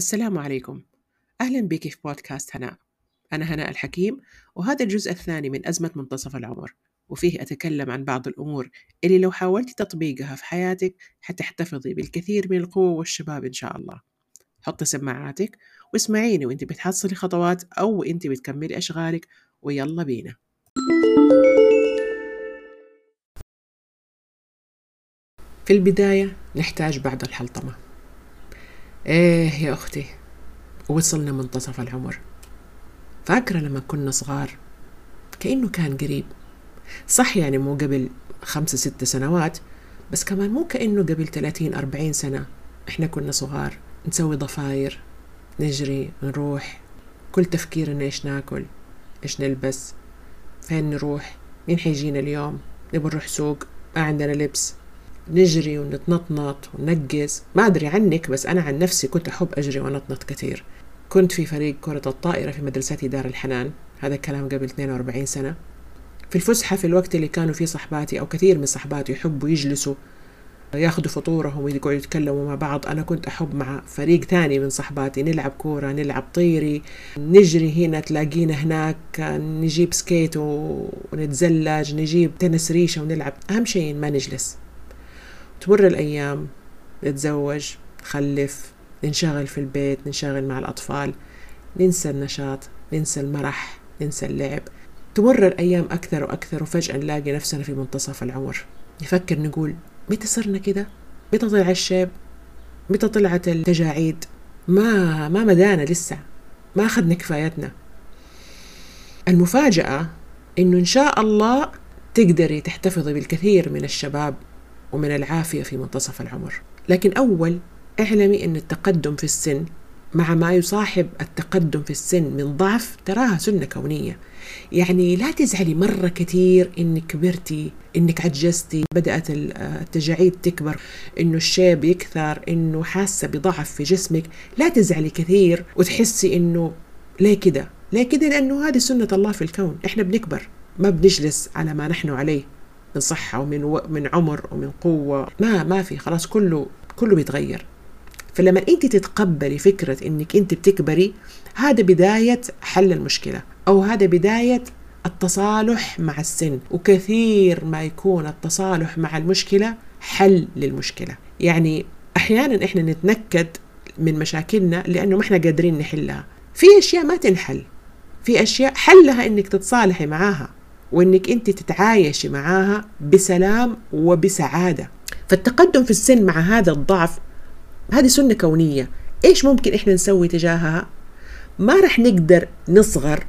السلام عليكم. أهلا بك في بودكاست هناء. أنا هناء الحكيم وهذا الجزء الثاني من أزمة منتصف العمر وفيه أتكلم عن بعض الأمور اللي لو حاولت تطبيقها في حياتك حتحتفظي بالكثير من القوة والشباب إن شاء الله. حطي سماعاتك واسمعيني وانت بتحصلي خطوات أو انت بتكملي أشغالك ويلا بينا. في البداية نحتاج بعض الحلطمة. إيه يا أختي وصلنا منتصف العمر. فاكرة لما كنا صغار؟ كأنه كان قريب. صح يعني مو قبل خمسة ستة سنوات بس كمان مو كأنه قبل ثلاثين أربعين سنة. إحنا كنا صغار نسوي ضفاير نجري نروح كل تفكيرنا إيش ناكل إيش نلبس فين نروح مين حيجينا اليوم نبغى نروح سوق ما عندنا لبس. نجري ونتنطنط وننقز ما أدري عنك بس أنا عن نفسي كنت أحب أجري ونطنط كثير. كنت في فريق كرة الطائرة في مدرستي دار الحنان. هذا الكلام قبل 42 سنة. في الفسحة في الوقت اللي كانوا فيه صحباتي أو كثير من صحباتي يحبوا يجلسوا ياخذوا فطورهم ويقعدوا يتكلموا مع بعض. أنا كنت أحب مع فريق تاني من صحباتي. نلعب كورة نلعب طيري. نجري هنا تلاقينا هناك نجيب skate ونتزلج نجيب تنس ريشة ونلعب. أهم شيء ما نجلس. تمر الأيام نتزوج نخلف ننشغل في البيت ننشغل مع الأطفال ننسى النشاط ننسى المرح ننسى اللعب تمر الأيام أكثر وأكثر وفجأة نلاقي نفسنا في منتصف العمر نفكر نقول متى صرنا كده؟ متى طلع الشيب؟ متى طلعت التجاعيد؟ ما ما مدانا لسه ما أخذنا كفايتنا المفاجأة إنه إن شاء الله تقدري تحتفظي بالكثير من الشباب ومن العافية في منتصف العمر. لكن أول اعلمي أن التقدم في السن مع ما يصاحب التقدم في السن من ضعف تراها سنة كونية. يعني لا تزعلي مرة كثير إنك كبرتي إنك عجزتي بدأت التجاعيد تكبر إنه الشيب يكثر إنه حاسة بضعف في جسمك. لا تزعلي كثير وتحسي إنه ليه كده؟ ليه كده؟ لأنه هذه سنة الله في الكون. إحنا بنكبر ما بنجلس على ما نحن عليه. من صحة ومن و... من عمر ومن قوة. ما ما في خلاص كله كله بيتغير. فلما أنت تتقبلي فكرة إنك أنت بتكبري هذا بداية حل المشكلة أو هذا بداية التصالح مع السن. وكثير ما يكون التصالح مع المشكلة حل للمشكلة. يعني أحيانا إحنا نتنكد من مشاكلنا لأنه ما إحنا قادرين نحلها. في أشياء ما تنحل. في أشياء حلها إنك تتصالحي معاها. وإنك أنت تتعايشي معاها بسلام وبسعادة. فالتقدم في السن مع هذا الضعف هذه سنة كونية. إيش ممكن إحنا نسوي تجاهها؟ ما رح نقدر نصغر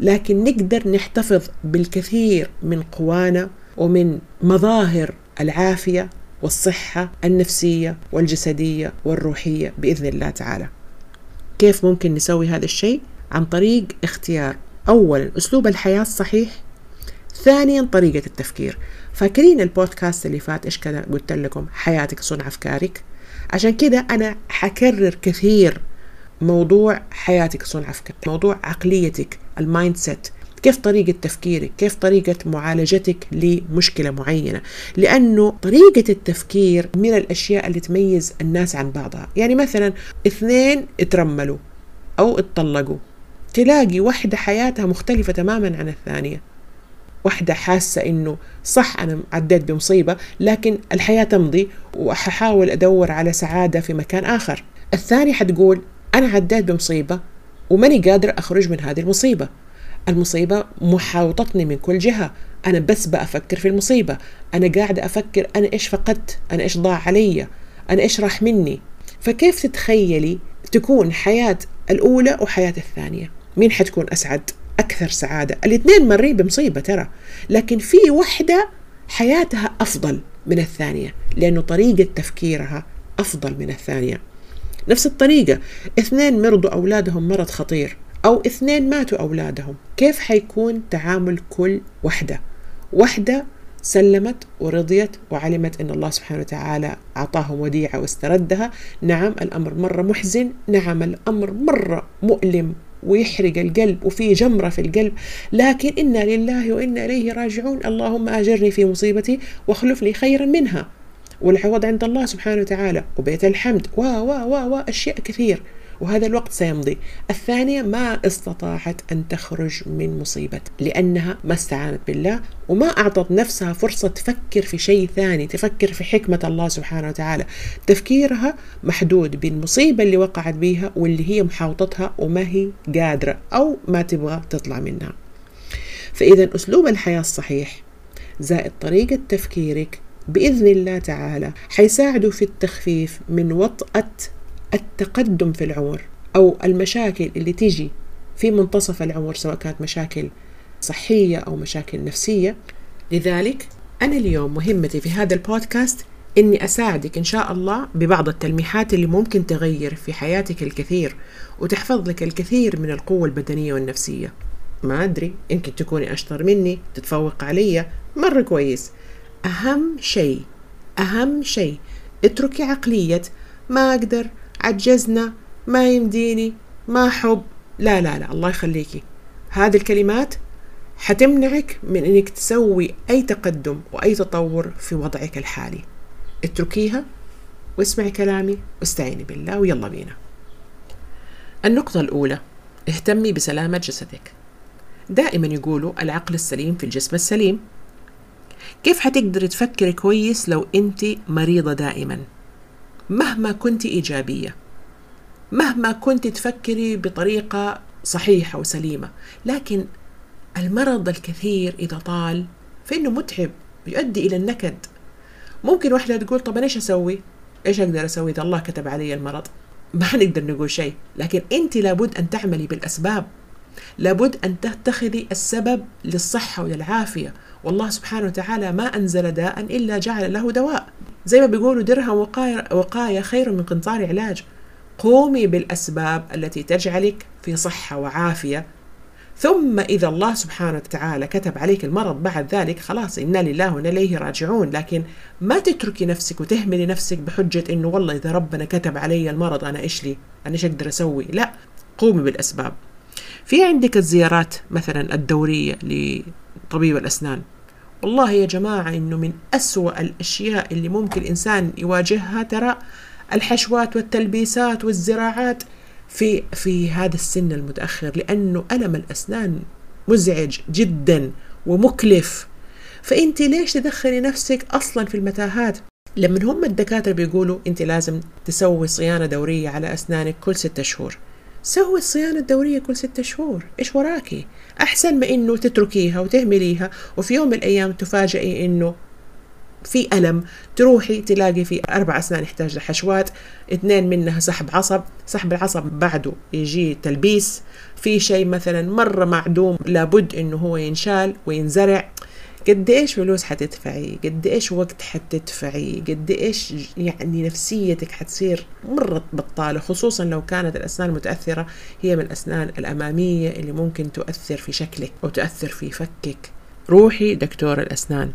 لكن نقدر نحتفظ بالكثير من قوانا ومن مظاهر العافية والصحة النفسية والجسدية والروحية بإذن الله تعالى. كيف ممكن نسوي هذا الشيء؟ عن طريق اختيار. اولا أسلوب الحياة الصحيح ثانيا طريقة التفكير. فاكرين البودكاست اللي فات إيش كذا؟ قلت لكم حياتك صنع أفكارك. عشان كده أنا حكرر كثير موضوع حياتك صنع أفكارك موضوع عقليتك ال mindset كيف طريقة تفكيرك كيف طريقة معالجتك لمشكلة معينة. لأنه طريقة التفكير من الأشياء اللي تميز الناس عن بعضها. يعني مثلا اثنين اترملوا أو اتطلقوا تلاقي واحدة حياتها مختلفة تماما عن الثانية. واحدة حاسة إنه صح أنا عديت بمصيبة لكن الحياة تمضي وححاول أدور على سعادة في مكان آخر. الثاني حتقول أنا عديت بمصيبة وماني قادر أخرج من هذه المصيبة. المصيبة محاوطتني من كل جهة. أنا بس بأفكر في المصيبة. أنا قاعدة أفكر أنا إيش فقدت؟ أنا إيش ضاع علي؟ أنا إيش راح مني؟ فكيف تتخيلي تكون حياة الأولى وحياة الثانية؟ مين حتكون أسعد؟ أكثر سعادة. الاثنين مرين بمصيبة ترى. لكن في وحدة حياتها أفضل من الثانية لأنه طريقة تفكيرها أفضل من الثانية. نفس الطريقة. اثنين مرضوا أولادهم مرض خطير أو اثنين ماتوا أولادهم. كيف حيكون تعامل كل وحدة؟ وحدة سلمت ورضيت وعلمت أن الله سبحانه وتعالى أعطاهم وديعة واستردها. نعم الأمر مرة محزن. نعم الأمر مرة مؤلم. ويحرق القلب وفي جمرة في القلب. لكن إنا لله وإنا إليه راجعون. اللهم أجرني في مصيبتي واخلف لي خيرا منها. والعوض عند الله سبحانه وتعالى. وبيت الحمد. و و و و أشياء كثير. وهذا الوقت سيمضي. الثانية ما استطاعت أن تخرج من مصيبة لأنها ما استعانت بالله وما أعطت نفسها فرصة تفكر في شيء ثاني تفكر في حكمة الله سبحانه وتعالى. تفكيرها محدود بالمصيبة اللي وقعت بيها واللي هي محاوطتها وما هي قادرة أو ما تبغى تطلع منها. فإذا أسلوب الحياة الصحيح زائد طريقة تفكيرك بإذن الله تعالى حيساعدوا في التخفيف من وطأة التقدم في العمر أو المشاكل اللي تيجي في منتصف العمر سواء كانت مشاكل صحية أو مشاكل نفسية. لذلك أنا اليوم مهمتي في هذا البودكاست إني أساعدك إن شاء الله ببعض التلميحات اللي ممكن تغير في حياتك الكثير وتحفظ لك الكثير من القوة البدنية والنفسية. ما أدري يمكن تكوني أشطر مني تتفوق علي. مرة كويس. أهم شيء أهم شيء اتركي عقلية ما أقدر عجزنا ما يمديني ما حب. لا لا لا الله يخليكي. هذه الكلمات حتمنعك من إنك تسوي أي تقدم وأي تطور في وضعك الحالي. اتركيها واسمعي كلامي واستعيني بالله ويلا بينا. النقطة الأولى اهتمي بسلامة جسدك. دائما يقولوا العقل السليم في الجسم السليم. كيف حتقدري تفكري كويس لو انت مريضة دائما؟ مهما كنت إيجابية مهما كنت تفكري بطريقة صحيحة وسليمة لكن المرض الكثير إذا طال فإنه متعب يؤدي إلى النكد. ممكن واحدة تقول طب أنا إيش أسوي؟ إيش أقدر أسوي إذا الله كتب علي المرض؟ ما نقدر نقول شيء لكن أنت لابد أن تعملي بالأسباب. لابد أن تتخذي السبب للصحة وللعافية. والله سبحانه وتعالى ما أنزل داء إلا جعل له دواء. زي ما بيقولوا درهم وقاية, خير من قنطار علاج. قومي بالأسباب التي تجعلك في صحة وعافية. ثم إذا الله سبحانه وتعالى كتب عليك المرض بعد ذلك خلاص إنا لله وإنا إليه راجعون. لكن ما تتركي نفسك وتهملي نفسك بحجة إنه والله إذا ربنا كتب علي المرض أنا إيش لي؟ أنا إيش أقدر أسوي؟ لا قومي بالأسباب. في عندك الزيارات مثلا الدورية لطبيب الأسنان؟ والله يا جماعة إنه من أسوأ الأشياء اللي ممكن الإنسان يواجهها ترى الحشوات والتلبيسات والزراعات في في هذا السن المتأخر لأنه ألم الأسنان مزعج جدا ومكلف. فأنت ليش تدخلي نفسك أصلا في المتاهات؟ لما هم الدكاترة بيقولوا أنت لازم تسوي صيانة دورية على أسنانك كل ستة شهور. سوي الصيانة الدورية كل ستة شهور. إيش وراكي؟ أحسن ما إنه تتركيها وتهمليها وفي يوم من الأيام تفاجئي إنه في ألم. تروحي تلاقي في أربع أسنان يحتاج لحشوات اثنين منها سحب عصب. سحب العصب بعده يجي تلبيس. في شيء مثلا مرة معدوم لابد إنه هو ينشال وينزرع. قد إيش فلوس حتدفعي؟ قد إيش وقت حتدفعي؟ قد إيش يعني نفسيتك حتصير مرة بطالة خصوصا لو كانت الأسنان المتأثرة هي من الأسنان الأمامية اللي ممكن تؤثر في شكلك أو تؤثر في فكك. روحي دكتور الأسنان.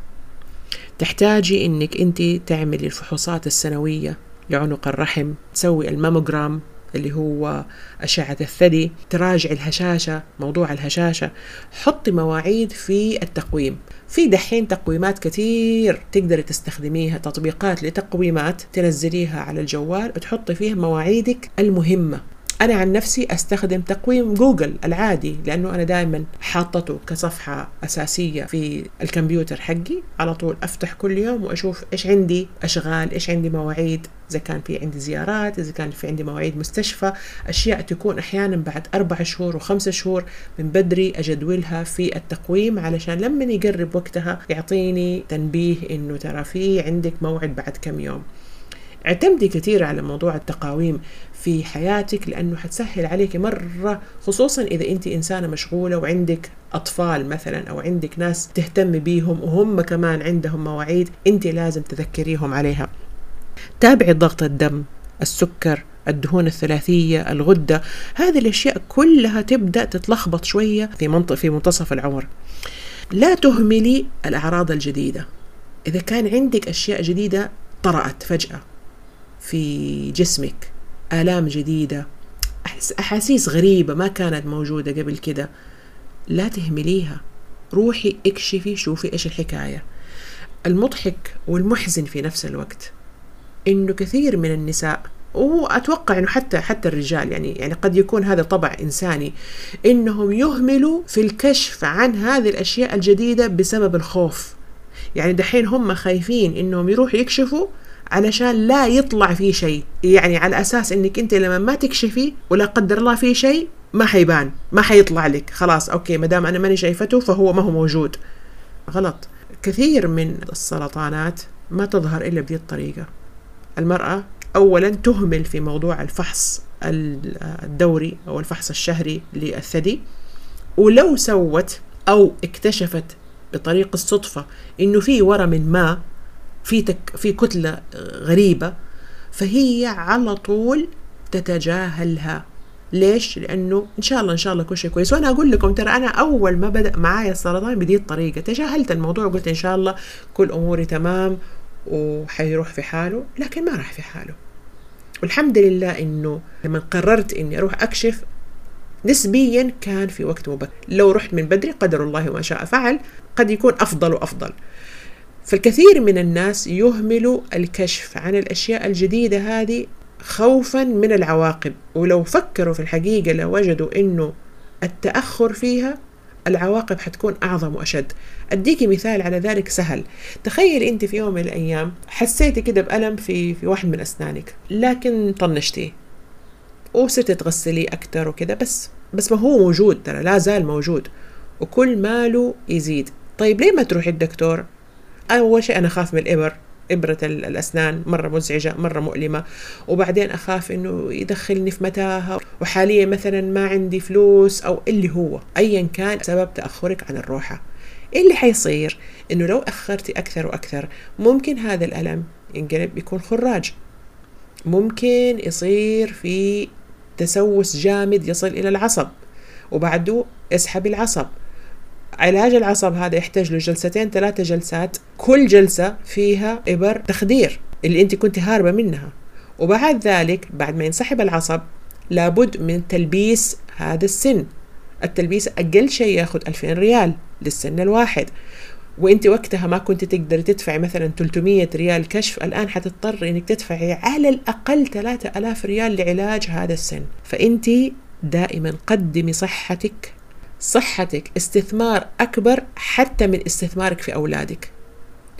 تحتاجي إنك أنت تعملي الفحوصات السنوية لعنق الرحم تسوي الماموجرام اللي هو أشعة الثدي تراجع الهشاشة موضوع الهشاشة. حطي مواعيد في التقويم. في دحين تقويمات كثير تقدري تستخدميها تطبيقات لتقويمات تنزليها على الجوال وتحطي فيها مواعيدك المهمة. أنا عن نفسي أستخدم تقويم جوجل العادي لأنه أنا دائما حاطته كصفحة أساسية في الكمبيوتر حقي. على طول أفتح كل يوم وأشوف إيش عندي أشغال إيش عندي مواعيد إذا كان في عندي زيارات إذا كان في عندي مواعيد مستشفى. أشياء تكون أحيانا بعد أربع شهور وخمسة شهور من بدري أجدولها في التقويم علشان لما يقرب وقتها يعطيني تنبيه إنه ترى في عندك موعد بعد كم يوم. اعتمدي كثير على موضوع التقاويم. في حياتك لأنه حتسهل عليك مرة خصوصا إذا أنت إنسانة مشغولة وعندك أطفال مثلا أو عندك ناس تهتم بيهم وهم كمان عندهم مواعيد أنت لازم تذكريهم عليها. تابعي ضغط الدم السكر الدهون الثلاثية الغدة هذه الأشياء كلها تبدأ تتلخبط شوية في منطقة في منتصف العمر. لا تهملي الأعراض الجديدة. إذا كان عندك أشياء جديدة طرأت فجأة في جسمك. آلام جديدة أحاسيس غريبة ما كانت موجودة قبل كده. لا تهمليها روحي اكشفي شوفي إيش الحكاية. المضحك والمحزن في نفس الوقت. إنه كثير من النساء واتوقع إنه حتى حتى الرجال يعني يعني قد يكون هذا طبع إنساني إنهم يهملوا في الكشف عن هذه الأشياء الجديدة بسبب الخوف. يعني دحين هم خايفين إنهم يروحوا يكشفوا علشان لا يطلع في شيء. يعني على أساس إنك أنت لما ما تكشفي ولا قدر الله في شيء ما حيبان ما حيطلع لك. خلاص أوكي ما دام أنا ماني شايفته فهو ما هو موجود. غلط. كثير من السرطانات ما تظهر إلا بهذه الطريقة. المرأة اولا تهمل في موضوع الفحص الدوري أو الفحص الشهري للثدي ولو سوت أو اكتشفت بطريق الصدفة إنه في ورم ما في تك في كتلة غريبة فهي على طول تتجاهلها. ليش؟ لأنه إن شاء الله إن شاء الله كل شيء كويس. وأنا أقول لكم ترى أنا أول ما بدأ معايا السرطان بدي الطريقة. تجاهلت الموضوع وقلت إن شاء الله كل أموري تمام وحيروح في حاله لكن ما راح في حاله. والحمد لله إنه لما قررت إني أروح أكشف نسبيا كان في وقت مبكر. لو رحت من بدري قدر الله ما شاء فعل قد يكون أفضل وأفضل. فالكثير من الناس يهملوا الكشف عن الأشياء الجديدة هذه خوفا من العواقب. ولو فكروا في الحقيقة لوجدوا إنه التأخر فيها العواقب حتكون أعظم وأشد. أديكي مثال على ذلك سهل. تخيل أنت في يوم من الأيام حسيتي كده بألم في, في واحد من أسنانك لكن طنشتيه وصرت تغسليه أكثر وكده بس بس ما هو موجود ترى لا زال موجود وكل ماله يزيد. طيب ليه ما تروحي الدكتور؟ أول شيء أنا أخاف من الإبر إبرة الأسنان مرة مزعجة مرة مؤلمة. وبعدين أخاف إنه يدخلني في متاهة. وحاليا مثلا ما عندي فلوس أو اللي هو. أيا كان سبب تأخرك عن الروحة. اللي حيصير؟ إنه لو أخرتي أكثر وأكثر ممكن هذا الألم ينقلب يكون خراج. ممكن يصير في تسوس جامد يصل إلى العصب. وبعده يسحب العصب. علاج العصب هذا يحتاج له جلستين ثلاثة جلسات. كل جلسة فيها إبر تخدير اللي أنت كنت هاربة منها. وبعد ذلك بعد ما ينسحب العصب لابد من تلبيس هذا السن. التلبيس أقل شيء ياخذ 2000 ريال للسن الواحد. وأنت وقتها ما كنت تقدر تدفعي مثلا 300 ريال كشف. الآن حتضطر إنك تدفعي على الأقل 3000 ريال لعلاج هذا السن. فأنت دائما قدمي صحتك صحتك استثمار أكبر حتى من استثمارك في أولادك.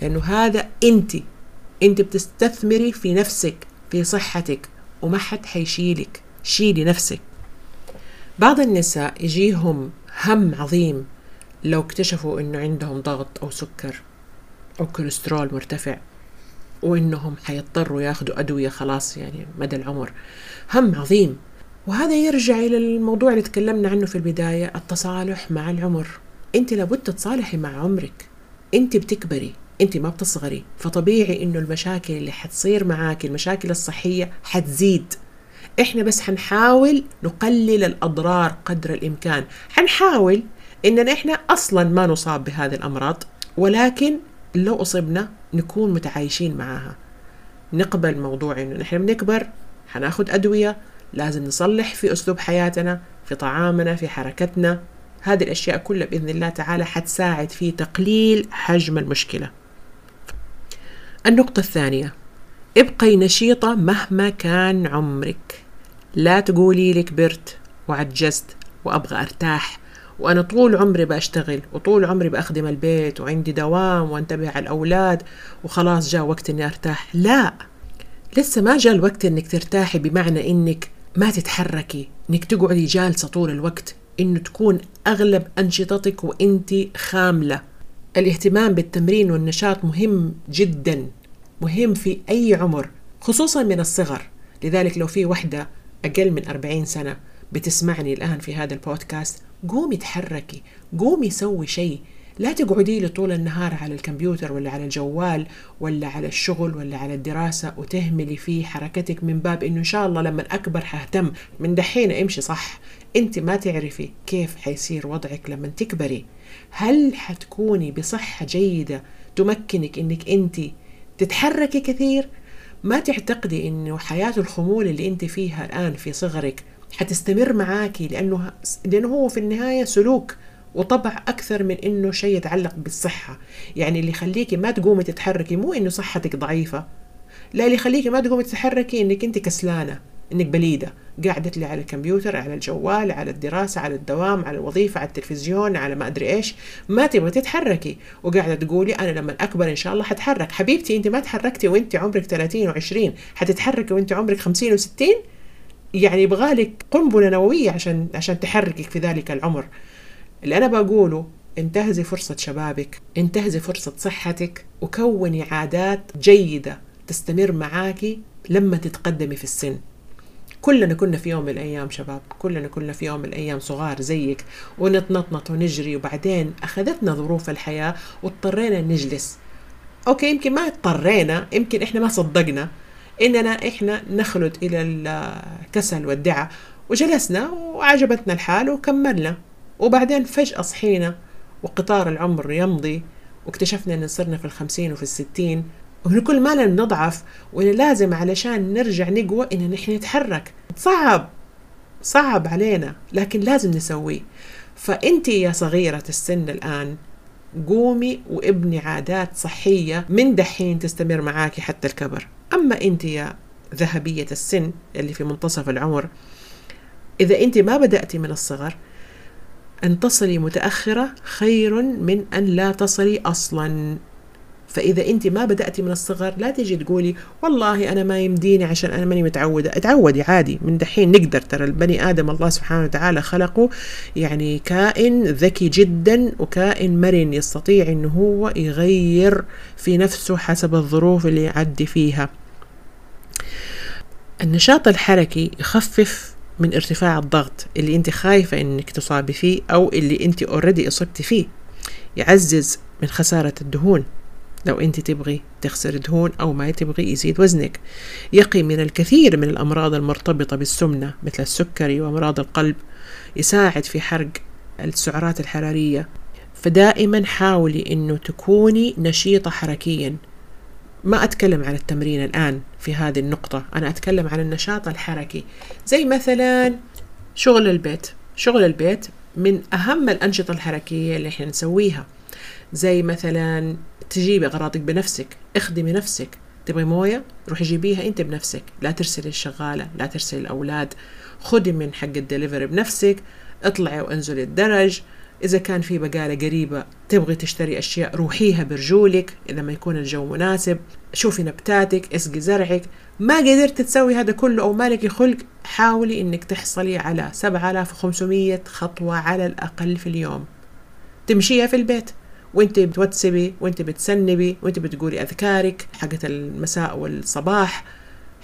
لأنه هذا أنت أنت بتستثمري في نفسك في صحتك وما حد حيشيلك شيلي نفسك. بعض النساء يجيهم هم عظيم لو اكتشفوا إنه عندهم ضغط أو سكر أو كوليسترول مرتفع وإنهم حيضطروا ياخذوا أدوية خلاص يعني مدى العمر. هم عظيم. وهذا يرجع إلى الموضوع اللي تكلمنا عنه في البداية التصالح مع العمر. أنت لابد تتصالحي مع عمرك. أنت بتكبري أنت ما بتصغري. فطبيعي إنه المشاكل اللي حتصير معاك المشاكل الصحية حتزيد. إحنا بس حنحاول نقلل الأضرار قدر الإمكان. حنحاول إننا إحنا أصلا ما نصاب بهذه الأمراض ولكن لو أصبنا نكون متعايشين معها نقبل موضوع إنه نحن بنكبر حناخد أدوية لازم نصلح في أسلوب حياتنا في طعامنا في حركتنا. هذه الأشياء كلها بإذن الله تعالى حتساعد في تقليل حجم المشكلة. النقطة الثانية ابقي نشيطة مهما كان عمرك. لا تقولي لي كبرت وعجزت وأبغى أرتاح وأنا طول عمري بشتغل وطول عمري بأخدم البيت وعندي دوام وأنتبه على الأولاد وخلاص جاء وقت إني أرتاح. لا لسه ما جاء الوقت إنك ترتاحي بمعنى إنك ما تتحركي. إنك تقعدي جالسة طول الوقت إنه تكون أغلب أنشطتك وانت خاملة. الاهتمام بالتمرين والنشاط مهم جدا مهم في أي عمر خصوصا من الصغر. لذلك لو في وحدة أقل من 40 سنة بتسمعني الآن في هذا البودكاست قومي تحركي قومي سوي شيء. لا تقعدي لي طول النهار على الكمبيوتر ولا على الجوال ولا على الشغل ولا على الدراسة وتهملي في حركتك من باب إنه إن شاء الله لما أكبر حهتم. من دحين امشي صح؟ أنت ما تعرفي كيف حيصير وضعك لما تكبري. هل حتكوني بصحة جيدة تمكنك إنك أنت تتحركي كثير؟ ما تعتقدي إنه حياة الخمول اللي أنت فيها الآن في صغرك حتستمر معاكي لأنه لأنه هو في النهاية سلوك. وطبع أكثر من إنه شيء يتعلق بالصحة. يعني اللي يخليكي ما تقومي تتحركي مو إنه صحتك ضعيفة. لا اللي يخليكي ما تقومي تتحركي إنك أنت كسلانة إنك بليدة. قاعدة لي على الكمبيوتر على الجوال على الدراسة على الدوام على الوظيفة على التلفزيون على ما أدري إيش. ما تبغي تتحركي. وقاعدة تقولي أنا لما أكبر إن شاء الله حتحرك. حبيبتي أنت ما تحركتي وأنت عمرك 30 و20 حتتحركي وأنت عمرك 50 و60 يعني يبغالك قنبلة نووية عشان عشان تحركك في ذلك العمر. اللي أنا بقوله انتهزي فرصة شبابك انتهزي فرصة صحتك وكوني عادات جيدة تستمر معاكي لما تتقدمي في السن. كلنا كنا في يوم من الأيام شباب كلنا كنا في يوم من الأيام صغار زيك ونتنطنط ونجري وبعدين أخذتنا ظروف الحياة واضطرينا نجلس. أوكي يمكن ما اضطرينا يمكن إحنا ما صدقنا إننا إحنا نخلد إلى الكسل والدعة وجلسنا وعجبتنا الحال وكملنا. وبعدين فجأة صحينا وقطار العمر يمضي واكتشفنا إن صرنا في الخمسين وفي الستين ومن كل ما نضعف وإن لازم علشان نرجع نقوى إن نحن نتحرك. صعب صعب علينا لكن لازم نسويه. فأنت يا صغيرة السن الآن قومي وابني عادات صحية من دحين تستمر معاكي حتى الكبر. أما أنت يا ذهبية السن اللي في منتصف العمر إذا أنت ما بدأتي من الصغر أن تصلي متأخرة خير من أن لا تصلي أصلا. فإذا أنت ما بدأتي من الصغر لا تجي تقولي والله أنا ما يمديني عشان أنا ماني متعودة. اتعودي عادي. من دحين نقدر ترى البني آدم الله سبحانه وتعالى خلقه يعني كائن ذكي جدا وكائن مرن يستطيع أنه هو يغير في نفسه حسب الظروف اللي يعدي فيها. النشاط الحركي يخفف من ارتفاع الضغط اللي انت خايفة انك تصابي فيه أو اللي انت اوريدي اصبتي فيه. يعزز من خسارة الدهون. لو انت تبغي تخسر دهون أو ما تبغي يزيد وزنك. يقي من الكثير من الامراض المرتبطة بالسمنة مثل السكري وامراض القلب. يساعد في حرق السعرات الحرارية. فدائما حاولي انه تكوني نشيطة حركيا. ما أتكلم عن التمرين الآن في هذه النقطة أنا أتكلم عن النشاط الحركي. زي مثلا شغل البيت. شغل البيت من أهم الأنشطة الحركية اللي إحنا نسويها. زي مثلا تجيبي أغراضك بنفسك اخدمي نفسك. تبغي موية؟ روحي جيبيها أنت بنفسك. لا ترسلي الشغالة لا ترسلي الأولاد. خدي من حق الدليفري بنفسك. اطلعي وانزلي الدرج. إذا كان في بقالة قريبة تبغي تشتري أشياء روحيها برجولك. إذا ما يكون الجو مناسب شوفي نبتاتك اسقي زرعك. ما قدرت تسوي هذا كله أو مالك خلق حاولي إنك تحصلي على 7500 خطوة على الأقل في اليوم. تمشيها في البيت. وإنت بتوتسبي وإنت بتسنبي وإنت بتقولي أذكارك حقت المساء والصباح.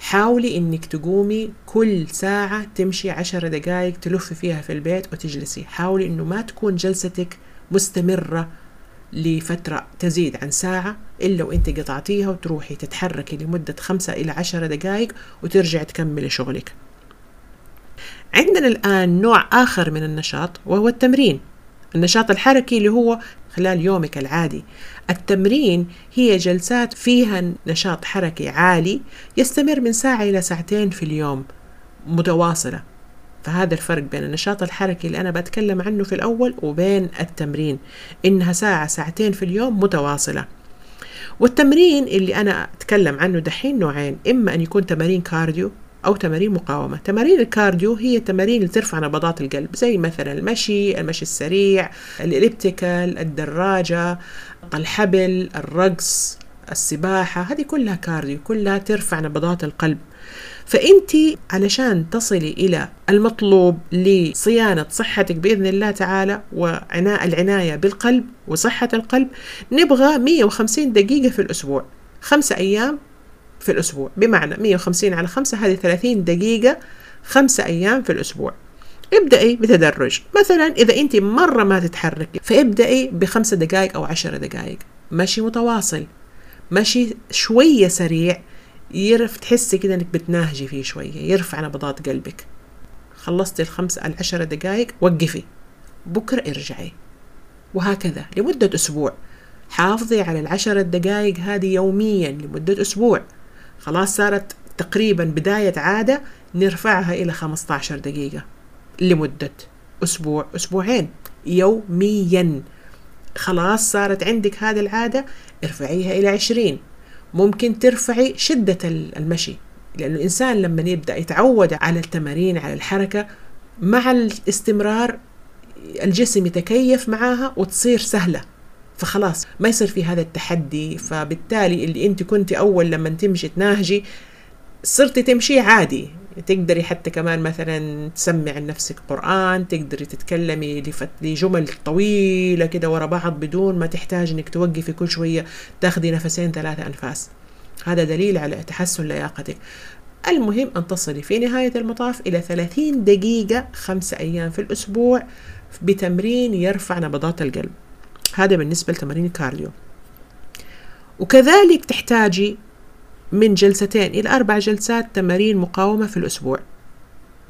حاولي إنك تقومي كل ساعة تمشي عشر دقائق تلفي فيها في البيت وتجلسي. حاولي إنه ما تكون جلستك مستمرة لفترة تزيد عن ساعة إلا وإنت قطعتيها وتروحي تتحركي لمدة خمسة إلى عشر دقائق وترجعي تكملي شغلك. عندنا الآن نوع آخر من النشاط وهو التمرين. النشاط الحركي اللي هو خلال يومك العادي. التمرين هي جلسات فيها نشاط حركي عالي يستمر من ساعة إلى ساعتين في اليوم متواصلة. فهذا الفرق بين النشاط الحركي اللي أنا بتكلم عنه في الأول وبين التمرين إنها ساعة ساعتين في اليوم متواصلة. والتمرين اللي أنا أتكلم عنه دحين نوعين إما أن يكون تمارين كارديو أو تمارين مقاومة. تمارين ال cardio هي تمارين اللي ترفع نبضات القلب زي مثلا المشي المشي السريع ال elliptical الدراجة الحبل الرقص السباحة هذه كلها cardio كلها ترفع نبضات القلب. فأنت علشان تصلي إلى المطلوب لصيانة صحتك بإذن الله تعالى والعناية بالقلب وصحة القلب نبغى 150 دقيقة في الأسبوع. خمسة أيام في الأسبوع. بمعنى 150 على 5 هذه 30 دقيقة خمسة أيام في الأسبوع. ابدأي بتدرج. مثلا إذا أنت مرة ما تتحركي فابدأي بخمسة دقائق أو عشر دقائق. مشي متواصل. مشي شوية سريع يرف تحسي كده إنك بتناهجي فيه شوية يرفع نبضات قلبك. خلصتي الخمس العشر دقائق وقفي. بكرة ارجعي. وهكذا لمدة أسبوع. حافظي على العشر دقائق هذه يوميا لمدة أسبوع. خلاص صارت تقريبا بداية عادة نرفعها إلى 15 دقيقة لمدة أسبوع أسبوعين يوميا. خلاص صارت عندك هذه العادة ارفعيها إلى 20 ممكن ترفعي شدة المشي لأنه الإنسان لما يبدأ يتعود على التمارين على الحركة مع الاستمرار الجسم يتكيف معاها وتصير سهلة. فخلاص ما يصير في هذا التحدي. فبالتالي اللي انت كنت أول لما تمشي تناهجي صرتي تمشي عادي. تقدري حتى كمان مثلا تسمع لنفسك قرآن تقدري تتكلمي لجمل طويلة كده ورا بعض بدون ما تحتاج إنك توقفي كل شوية تاخدي نفسين ثلاثة أنفاس. هذا دليل على تحسن لياقتك. المهم أن تصلي في نهاية المطاف إلى 30 دقيقة خمسة أيام في الأسبوع بتمرين يرفع نبضات القلب. هذا بالنسبة لتمارين الكارديو. وكذلك تحتاجي من جلستين إلى أربع جلسات تمارين مقاومة في الأسبوع.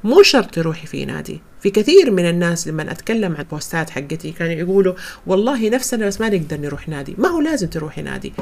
مو شرط تروحي في نادي. في كثير من الناس لما أتكلم عن البوستات حقتي كانوا يقولوا والله نفسنا بس ما نقدر نروح نادي. ما هو لازم تروحي نادي.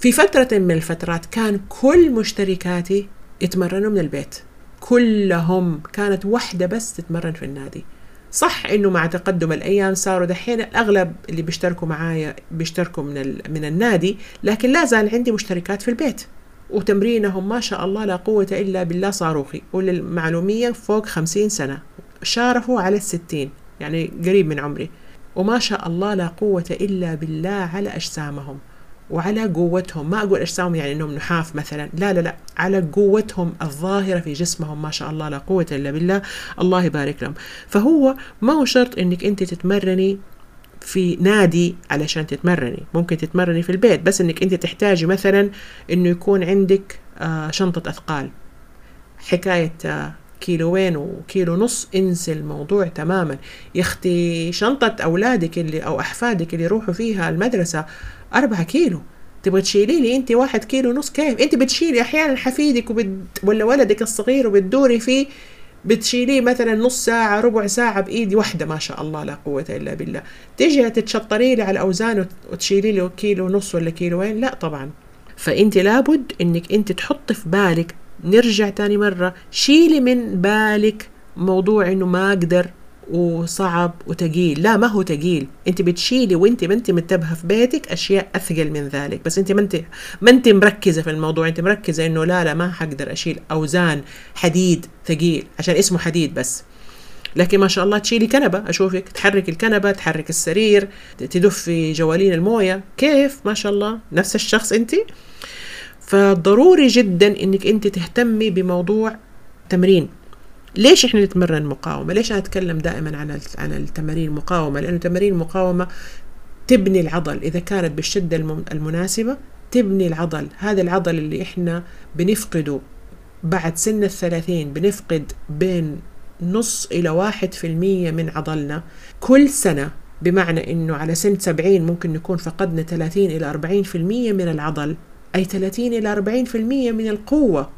في فترة من الفترات كان كل مشتركاتي يتمرنوا من البيت. كلهم كانت واحدة بس تتمرن في النادي. صح إنه مع تقدم الأيام صاروا دحين الأغلب اللي بيشتركوا معايا بيشتركوا من من النادي لكن لا زال عندي مشتركات في البيت. وتمرينهم ما شاء الله لا قوة إلا بالله صاروخي. وللمعلومية فوق خمسين سنة. شارفوا على الستين يعني قريب من عمري. وما شاء الله لا قوة إلا بالله على أجسامهم. وعلى قوتهم. ما أقول أجسامهم يعني أنهم نحاف مثلا. لا لا لا. على قوتهم الظاهرة في جسمهم ما شاء الله لا قوة إلا بالله. الله يبارك لهم. فهو ما هو شرط أنك أنت تتمرني في نادي علشان تتمرني. ممكن تتمرني في البيت بس إنك أنت تحتاجي مثلا إنه يكون عندك آه شنطة أثقال. حكاية آه كيلوين وكيلو نص. انسى الموضوع تماما. يا أختي شنطة أولادك اللي أو أحفادك اللي يروحوا فيها المدرسة أربعة كيلو. تبغى تشيلي لي أنت واحد كيلو ونص كيف؟ أنت بتشيلي أحيانا حفيدك وبد... ولا ولدك الصغير وبتدوري فيه بتشيليه مثلا نص ساعة ربع ساعة بإيدي. واحدة ما شاء الله لا قوة إلا بالله. تيجي تتشطري لي على الأوزان وتشيلي لي كيلو ونص ولا كيلوين؟ لا طبعا. فأنت لابد إنك أنت تحط في بالك نرجع تاني مرة شيلي من بالك موضوع إنه ما أقدر وصعب وتقيل. لا ما هو تقيل. انت بتشيلي وانت ما انت منتبهه في بيتك أشياء أثقل من ذلك. بس انت ما انت ما انت مركزة في الموضوع. انت مركزة إنه لا لا ما حقدر أشيل أوزان حديد ثقيل عشان اسمه حديد بس. لكن ما شاء الله تشيلي كنبة. أشوفك تحرك الكنبة تحرك السرير تدفي جوالين الموية. كيف؟ ما شاء الله. نفس الشخص أنت. فضروري جدا أنك أنت تهتمي بموضوع تمرين. ليش إحنا نتمرن مقاومة؟ ليش أنا أتكلم دائما عن عن التمارين المقاومه لأنه تمارين المقاومه تبني العضل. إذا كانت بالشدة المناسبة تبني العضل. هذا العضل اللي إحنا بنفقده بعد سن الثلاثين بنفقد بين نص إلى واحد في المية من عضلنا كل سنة. بمعنى أنه على سن سبعين ممكن نكون فقدنا 30 إلى 40 في المية من العضل. أي 30 إلى 40 في المية من القوة.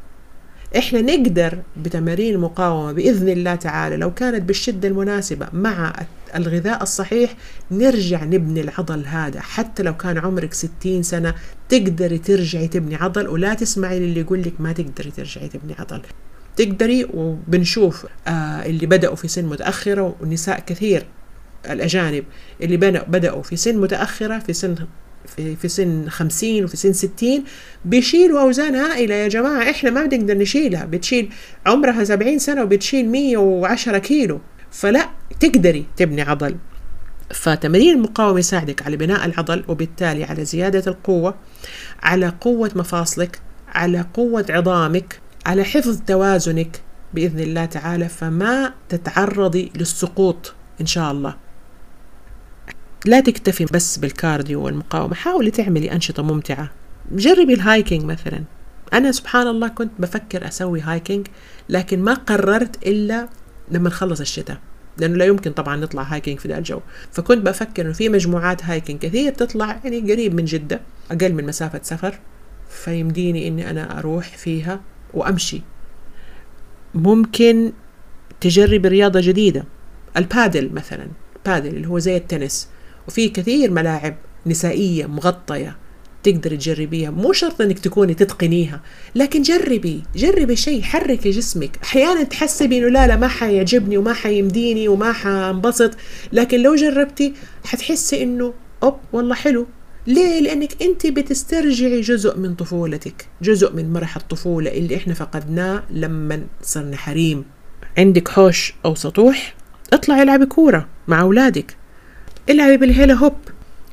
إحنا نقدر بتمارين المقاومة بإذن الله تعالى لو كانت بالشدة المناسبة مع الغذاء الصحيح نرجع نبني العضل هذا. حتى لو كان عمرك 60 سنة تقدري ترجعي تبني عضل ولا تسمعي للي يقول لك ما تقدري ترجعي تبني عضل. تقدري وبنشوف آه اللي بدأوا في سن متأخرة ونساء كثير الأجانب اللي بدأوا في سن متأخرة في سن في, في سن خمسين وفي سن ستين بيشيلوا أوزان هائلة يا جماعة إحنا ما بنقدر نشيلها بتشيل عمرها سبعين سنة وبتشيل مية وعشرة كيلو. فلا تقدري تبني عضل. فتمرين المقاومة يساعدك على بناء العضل وبالتالي على زيادة القوة على قوة مفاصلك على قوة عظامك على حفظ توازنك. بإذن الله تعالى فما تتعرضي للسقوط إن شاء الله. لا تكتفي بس بال cardio والمقاومة حاولي تعملي أنشطة ممتعة. جربي ال hiking مثلا. أنا سبحان الله كنت بفكر أسوي hiking لكن ما قررت إلا لما نخلص الشتاء لأنه لا يمكن طبعا نطلع hiking في ذا الجو. فكنت بفكر إنه في مجموعات hiking كثير تطلع يعني قريب من جدة أقل من مسافة سفر. فيمديني إني أنا أروح فيها وأمشي. ممكن تجربي رياضة جديدة البادل مثلا بادل اللي هو زي التنس. وفي كثير ملاعب نسائية مغطية تقدر تجربيها. مو شرط إنك تكوني تتقنيها لكن جربي جربي شيء حركي جسمك. أحيانا تحسبي إنه لا لا ما حيعجبني وما حيمديني وما حنبسط لكن لو جربتي حتحسي إنه أوب والله حلو. ليه؟ لأنك أنت بتسترجعي جزء من طفولتك جزء من مرح الطفولة اللي إحنا فقدناه لما صرنا حريم. عندك حوش أو سطوح اطلعي العبي كورة مع أولادك. العبي بالهيلا هوب.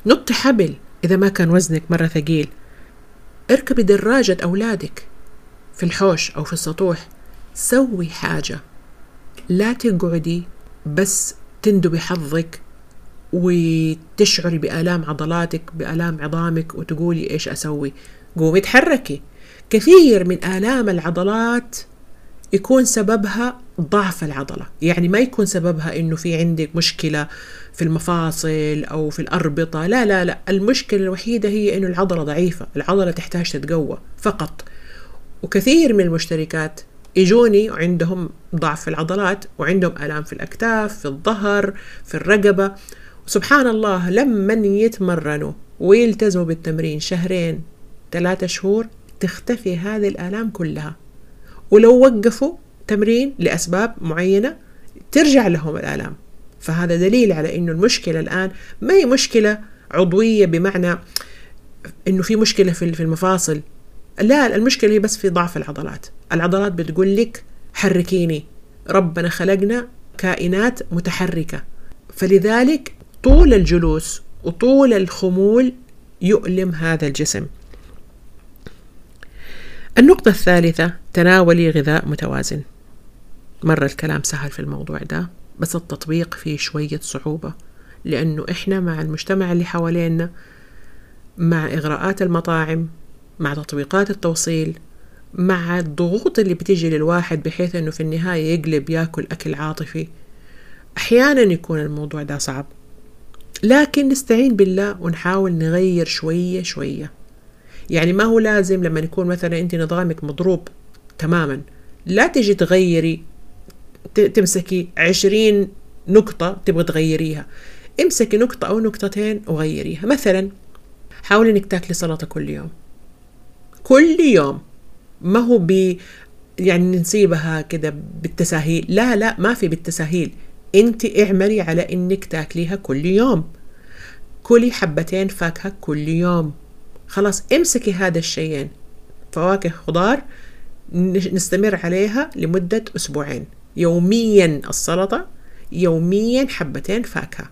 نطي حبل إذا ما كان وزنك مرة ثقيل. اركبي دراجة أولادك في الحوش أو في السطوح. سوي حاجة. لا تقعدي بس تندبي حظك وتشعري بآلام عضلاتك بآلام عظامك وتقولي إيش أسوي. قومي تحركي كثير من آلام العضلات يكون سببها ضعف العضلة. يعني ما يكون سببها إنه في عندك مشكلة في المفاصل أو في الأربطة. لا لا لا. المشكلة الوحيدة هي إنه العضلة ضعيفة. العضلة تحتاج تتقوى فقط. وكثير من المشتركات يجوني وعندهم ضعف في العضلات وعندهم آلام في الأكتاف في الظهر في الرقبة. سبحان الله لما يتمرنوا ويلتزموا بالتمرين شهرين ثلاثة شهور تختفي هذه الآلام كلها. ولو وقفوا تمرين لأسباب معينة ترجع لهم الآلام. فهذا دليل على أنه المشكلة الآن ما هي مشكلة عضوية بمعنى أنه في مشكلة في المفاصل. لا المشكلة هي بس في ضعف العضلات. العضلات بتقول لك حركيني ربنا خلقنا كائنات متحركة. فلذلك طول الجلوس وطول الخمول يؤلم هذا الجسم. النقطة الثالثة تناولي غذاء متوازن. مرة الكلام سهل في الموضوع ده بس التطبيق فيه شوية صعوبة لأنه إحنا مع المجتمع اللي حوالينا مع إغراءات المطاعم مع تطبيقات التوصيل مع الضغوط اللي بتيجي للواحد بحيث أنه في النهاية يقلب ياكل أكل عاطفي. أحيانا يكون الموضوع ده صعب. لكن نستعين بالله ونحاول نغير شوية شوية. يعني ما هو لازم لما يكون مثلا أنت نظامك مضروب تماما لا تجي تغيري تمسكي عشرين نقطة تبغى تغيريها. امسكي نقطة أو نقطتين وغيريها. مثلا حاولي إنك تاكلي سلطة كل يوم. كل يوم. ما هو ب يعني نسيبها كده بالتساهيل. لا لا ما في بالتساهيل. انت اعملي على إنك تاكليها كل يوم. كلي حبتين فاكهة كل يوم. خلاص امسكي هذا الشيئين. فواكه خضار نستمر عليها لمدة أسبوعين. يوميا السلطة يوميا حبتين فاكهة.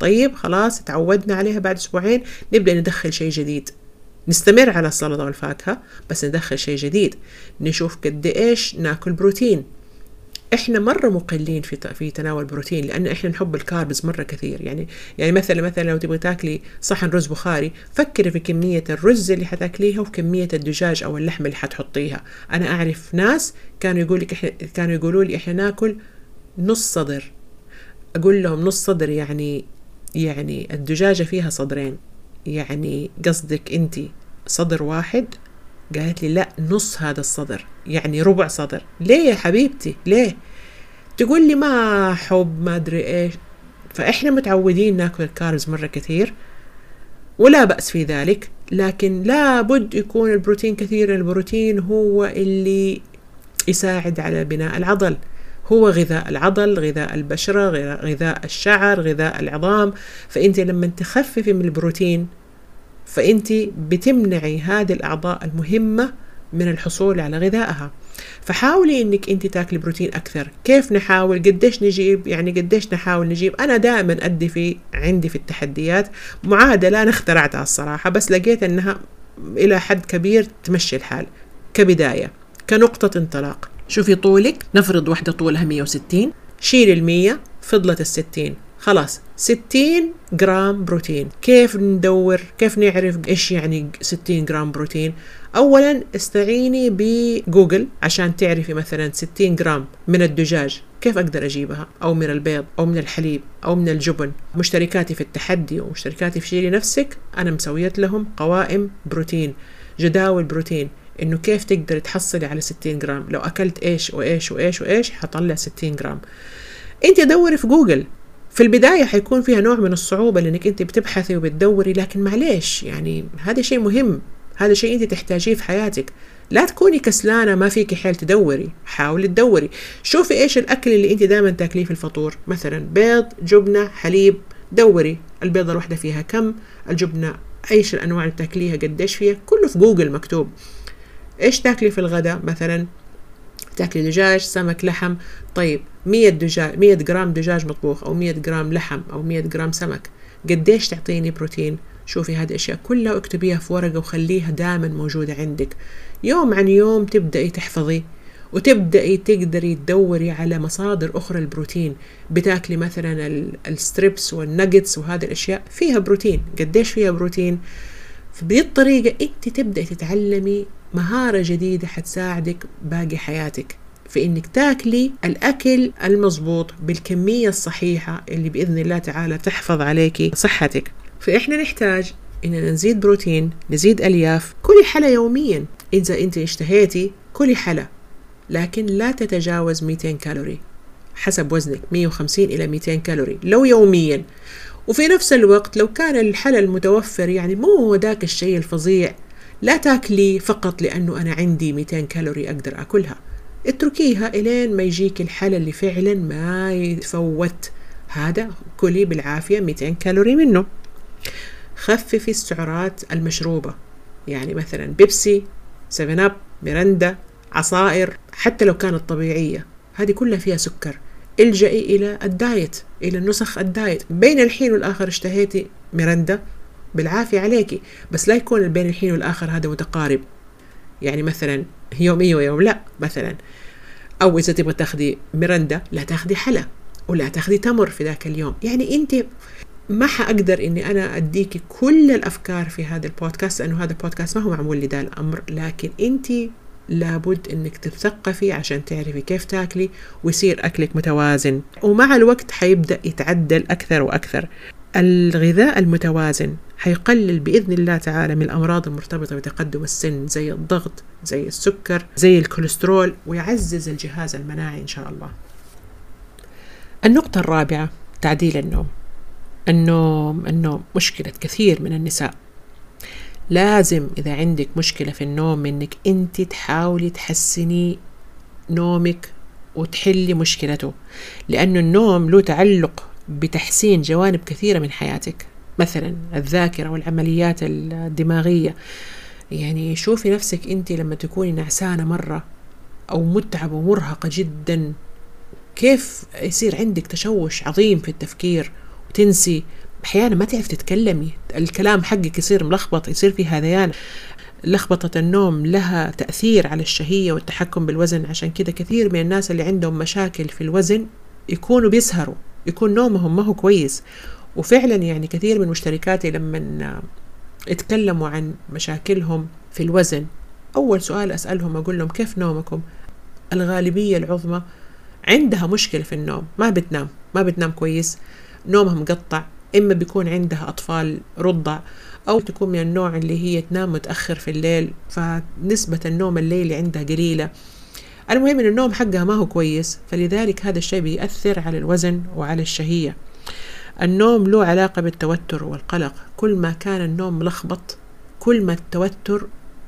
طيب خلاص تعودنا عليها بعد أسبوعين. نبدأ ندخل شيء جديد. نستمر على السلطة والفاكهة بس ندخل شيء جديد. نشوف قد إيش ناكل بروتين. إحنا مرة مقلين في في تناول البروتين لأن إحنا نحب الكاربز مرة كثير. يعني يعني مثلا مثلا لو تبغي تاكلي صحن رز بخاري فكري في كمية الرز اللي حتاكليها وكمية الدجاج أو اللحم اللي حتحطيها. أنا أعرف ناس كانوا يقول لك إحنا كانوا يقولوا لي إحنا ناكل نص صدر. أقول لهم نص صدر يعني يعني الدجاجة فيها صدرين. يعني قصدك انت صدر واحد قالت لي لا نص هذا الصدر يعني ربع صدر. ليه يا حبيبتي؟ ليه؟ تقول لي ما حب ما أدري إيش. فإحنا متعودين ناكل الكاربز مرة كثير ولا بأس في ذلك لكن لابد يكون البروتين كثير. البروتين هو اللي يساعد على بناء العضل. هو غذاء العضل غذاء البشرة غذاء الشعر غذاء العظام. فأنت لما تخففي من البروتين فأنت بتمنعي هذه الأعضاء المهمة من الحصول على غذائها. فحاولي إنك أنت تاكلي بروتين أكثر. كيف نحاول؟ قديش نجيب؟ يعني قديش نحاول نجيب؟ أنا دائما أدي في عندي في التحديات. معادلة أنا اخترعتها الصراحة بس لقيت إنها إلى حد كبير تمشي الحال. كبداية كنقطة انطلاق. شوفي طولك. نفرض واحدة طولها 160 شيلي المية فضلت الستين. خلاص. 60 جرام بروتين. كيف ندور؟ كيف نعرف إيش يعني 60 جرام بروتين؟ اولا استعيني بجوجل عشان تعرفي مثلا 60 جرام من الدجاج. كيف أقدر أجيبها؟ أو من البيض أو من الحليب أو من الجبن. مشتركاتي في التحدي ومشتركاتي في شيلي نفسك. أنا مسوية لهم قوائم بروتين جداول بروتين. إنه كيف تقدر تحصلي على 60 جرام؟ لو أكلت إيش وإيش وإيش وإيش حطلع 60 جرام. انت دوري في جوجل. في البداية حيكون فيها نوع من الصعوبة لأنك أنت بتبحثي وبتدوري لكن معليش يعني هذا شيء مهم هذا شيء أنت تحتاجيه في حياتك. لا تكوني كسلانة ما فيك حيل تدوري حاولي تدوري. شوفي إيش الأكل اللي أنت دائما تاكليه في الفطور. مثلا بيض جبنة حليب دوري. البيضة الواحدة فيها كم؟ الجبنة إيش الأنواع اللي بتاكليها؟ قديش فيها؟ كله في جوجل مكتوب. إيش تاكلي في الغداء؟ مثلا تاكلي دجاج سمك لحم. طيب 100 دجاج 100 جرام دجاج مطبوخ أو 100 جرام لحم أو 100 جرام سمك قديش تعطيني بروتين؟ شوفي هذه الأشياء كلها واكتبيها في ورقة وخليها دائما موجودة عندك. يوم عن يوم تبدأي تحفظي وتبدأي تقدري تدوري على مصادر أخرى البروتين بتاكلي مثلا ال strips وال nuggets وهذه الأشياء فيها بروتين. قديش فيها بروتين؟ فبهذه الطريقة أنت تبدأي تتعلمي مهارة جديدة حتساعدك باقي حياتك في إنك تاكلي الأكل المضبوط بالكمية الصحيحة اللي بإذن الله تعالى تحفظ عليكي صحتك. فإحنا نحتاج إننا نزيد بروتين نزيد ألياف كلي حلا يوميا. إذا أنت اشتهيتي كلي حلا لكن لا تتجاوز 200 كالوري حسب وزنك 150 إلى 200 كالوري لو يوميا. وفي نفس الوقت لو كان الحلا المتوفر يعني مو هو ذاك الشيء الفظيع لا تاكلي فقط لأنه أنا عندي 200 كالوري أقدر أكلها. اتركيها إلين ما يجيك الحلا اللي فعلا ما يفوت. هذا كلي بالعافية 200 كالوري منه. خففي السعرات المشروبة. يعني مثلا بيبسي 7 Up ميرندا عصائر حتى لو كانت طبيعية. هذه كلها فيها سكر. إلجئي إلى ال diet إلى النسخ ال diet. بين الحين والآخر اشتهيتي ميرندا. بالعافية عليكي بس لا يكون بين الحين والآخر هذا متقارب. يعني مثلا يوم إيه ويوم لا مثلا. أو إذا تبغى تاخدي ميرندا لا تاخدي حلا ولا تاخدي تمر في ذاك اليوم. يعني أنت ما حأقدر إني أنا أديكي كل الأفكار في هذا البودكاست لأنه هذا البودكاست ما هو معمول لذا الأمر. لكن أنت لابد إنك تتثقفي عشان تعرفي كيف تاكلي ويصير أكلك متوازن. ومع الوقت حيبدأ يتعدل أكثر وأكثر. الغذاء المتوازن حيقلل بإذن الله تعالى من الأمراض المرتبطة بتقدم السن زي الضغط زي السكر زي الكوليسترول ويعزز الجهاز المناعي إن شاء الله. النقطة الرابعة تعديل النوم. النوم النوم مشكلة كثير من النساء. لازم إذا عندك مشكلة في النوم إنك أنت تحاولي تحسني نومك وتحلي مشكلته لأنه النوم له تعلق بتحسين جوانب كثيرة من حياتك. مثلا الذاكرة والعمليات الدماغية. يعني شوفي نفسك أنت لما تكوني نعسانة مرة أو متعبة ومرهقة جدا كيف يصير عندك تشوش عظيم في التفكير؟ وتنسي أحيانا ما تعرف تتكلمي. الكلام حقك يصير ملخبط يصير في هذيان. لخبطة النوم لها تأثير على الشهية والتحكم بالوزن. عشان كده كثير من الناس اللي عندهم مشاكل في الوزن يكونوا بيسهروا. يكون نومهم ما هو كويس. وفعلا يعني كثير من مشتركاتي لما يتكلموا عن مشاكلهم في الوزن أول سؤال أسألهم أقول لهم كيف نومكم؟ الغالبية العظمى عندها مشكلة في النوم ما بتنام ما بتنام كويس نومها مقطع إما بيكون عندها أطفال رضع أو تكون من النوع اللي هي تنام متأخر في الليل فنسبة النوم الليلي عندها قليلة. المهم أن النوم حقها ما هو كويس فلذلك هذا الشيء بيأثر على الوزن وعلى الشهية. النوم له علاقة بالتوتر والقلق. كل ما كان النوم ملخبط كل ما التوتر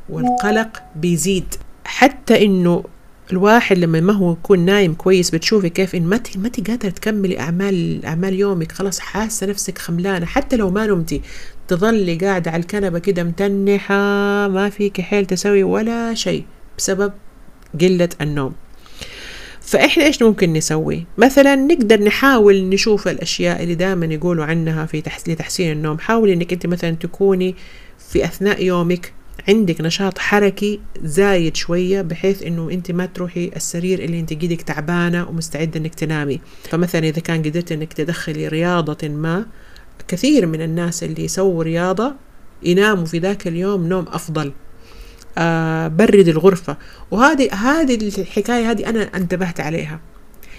والقلق بيزيد. حتى إنه الواحد لما ما هو يكون نايم كويس بتشوفي كيف إن ما ما قادره تكملي اعمال أعمال يومك خلاص حاسة نفسك خملانة. حتى لو ما نمتي تظلي قاعدة على الكنبة كده متنحة ما فيك حيل تسوي ولا شيء. بسبب قلة النوم. فإحنا إيش ممكن نسوي؟ مثلا نقدر نحاول نشوف الأشياء اللي دائما يقولوا عنها في لتحسين النوم. حاولي إنك أنت مثلا تكوني في أثناء يومك عندك نشاط حركي زايد شوية بحيث إنه أنت ما تروحي السرير اللي أنت قيدك تعبانة ومستعدة إنك تنامي. فمثلا إذا كان قدرت إنك تدخلي رياضة ما كثير من الناس اللي يسووا رياضة يناموا في ذاك اليوم نوم أفضل. آه برد الغرفة. وهذه هذه الحكاية هذه أنا انتبهت عليها.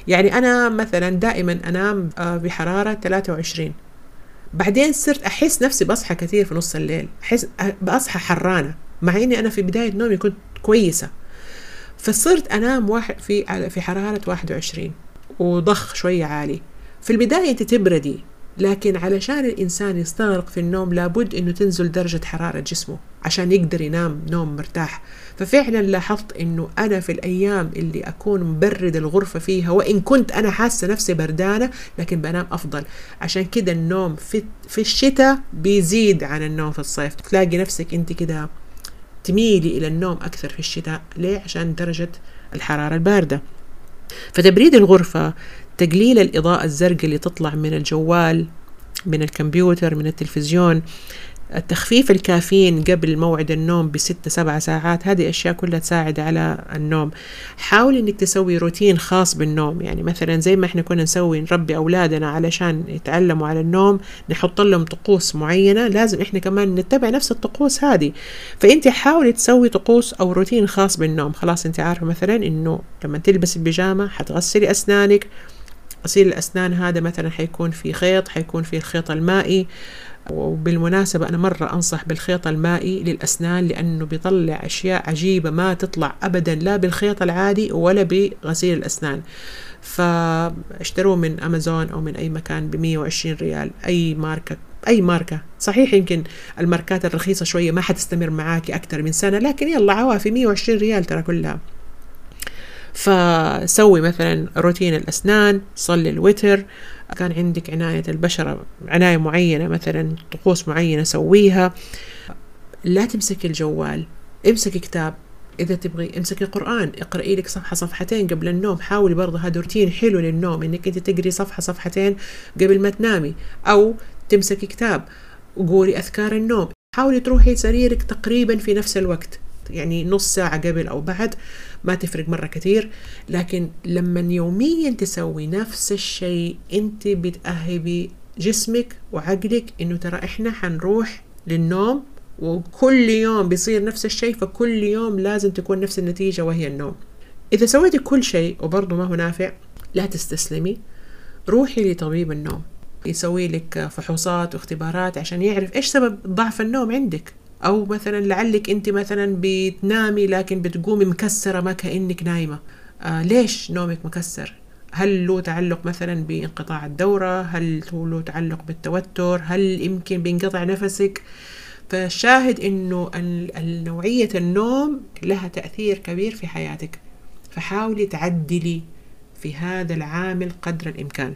يعني أنا مثلا دائما أنام آه بحرارة 23 بعدين صرت أحس نفسي بصحى كثير في نص الليل. احس بصحى حرانة مع إني أنا في بداية نومي كنت كويسة. فصرت أنام واحد في في حرارة 21 وضخ شوية عالي. في البداية أنت تبردي. لكن علشان الإنسان يستغرق في النوم لابد أنه تنزل درجة حرارة جسمه عشان يقدر ينام نوم مرتاح. ففعلا لاحظت أنه أنا في الأيام اللي أكون مبرد الغرفة فيها وإن كنت أنا حاسة نفسي بردانة لكن بنام أفضل. عشان كده النوم في, في الشتاء بيزيد عن النوم في الصيف. تلاقي نفسك أنت كده تميلي إلى النوم أكثر في الشتاء. ليه؟ عشان درجة الحرارة الباردة. فتبريد الغرفة تقليل الإضاءة الزرقاء اللي تطلع من الجوال من الكمبيوتر من التلفزيون. التخفيف الكافيين قبل موعد النوم بستة سبعة ساعات هذه أشياء كلها تساعد على النوم. حاول إنك تسوي روتين خاص بالنوم يعني مثلا زي ما إحنا كنا نسوي نربي أولادنا علشان يتعلموا على النوم نحط لهم طقوس معينة لازم إحنا كمان نتبع نفس الطقوس هذه. فأنت حاولي تسوي طقوس أو روتين خاص بالنوم. خلاص أنت عارفة مثلا إنه لما تلبس البيجامة حتغسلي أسنانك غسيل الأسنان هذا مثلا حيكون في خيط حيكون في الخيط المائي. وبالمناسبة أنا مرة أنصح بالخيط المائي للأسنان لأنه بيطلع أشياء عجيبة ما تطلع أبدا لا بالخيط العادي ولا بغسيل الأسنان. فاشتروه من أمازون أو من أي مكان بمية وعشرين ريال. أي ماركة أي ماركة. صحيح يمكن الماركات الرخيصة شوية ما حتستمر معاكي أكثر من سنة لكن يلا عوافي 120 ريال ترى كلها. فسوي مثلا روتين الأسنان صلي الوتر. كان عندك عناية البشرة عناية معينة مثلا طقوس معينة سويها. لا تمسك الجوال امسك كتاب. إذا تبغي امسكي قرآن اقرأي لك صفحة صفحتين قبل النوم. حاولي برضه هذا روتين حلو للنوم إنك أنت تقري صفحة صفحتين قبل ما تنامي. أو تمسكي كتاب وقولي أذكار النوم. حاولي تروحي سريرك تقريبا في نفس الوقت. يعني نص ساعة قبل أو بعد ما تفرق مرة كثير لكن لما يوميا تسوي نفس الشيء أنت بتأهبي جسمك وعقلك إنه ترى إحنا حنروح للنوم وكل يوم بيصير نفس الشيء فكل يوم لازم تكون نفس النتيجة وهي النوم. إذا سويتي كل شيء وبرضه ما هو نافع لا تستسلمي. روحي لطبيب النوم يسوي لك فحوصات واختبارات عشان يعرف إيش سبب ضعف النوم عندك. أو مثلا لعلك أنت مثلا بتنامي لكن بتقومي مكسرة ما كأنك نايمة. آه ليش نومك مكسر؟ هل له تعلق مثلا بانقطاع الدورة؟ هل له تعلق بالتوتر؟ هل يمكن بينقطع نفسك؟ فالشاهد إنه نوعية النوم لها تأثير كبير في حياتك. فحاولي تعدلي في هذا العامل قدر الإمكان.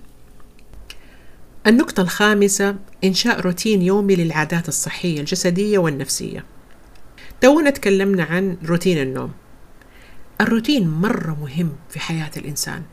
النقطة الخامسة إنشاء روتين يومي للعادات الصحية الجسدية والنفسية. تونا تكلمنا عن روتين النوم. الروتين مرة مهم في حياة الإنسان.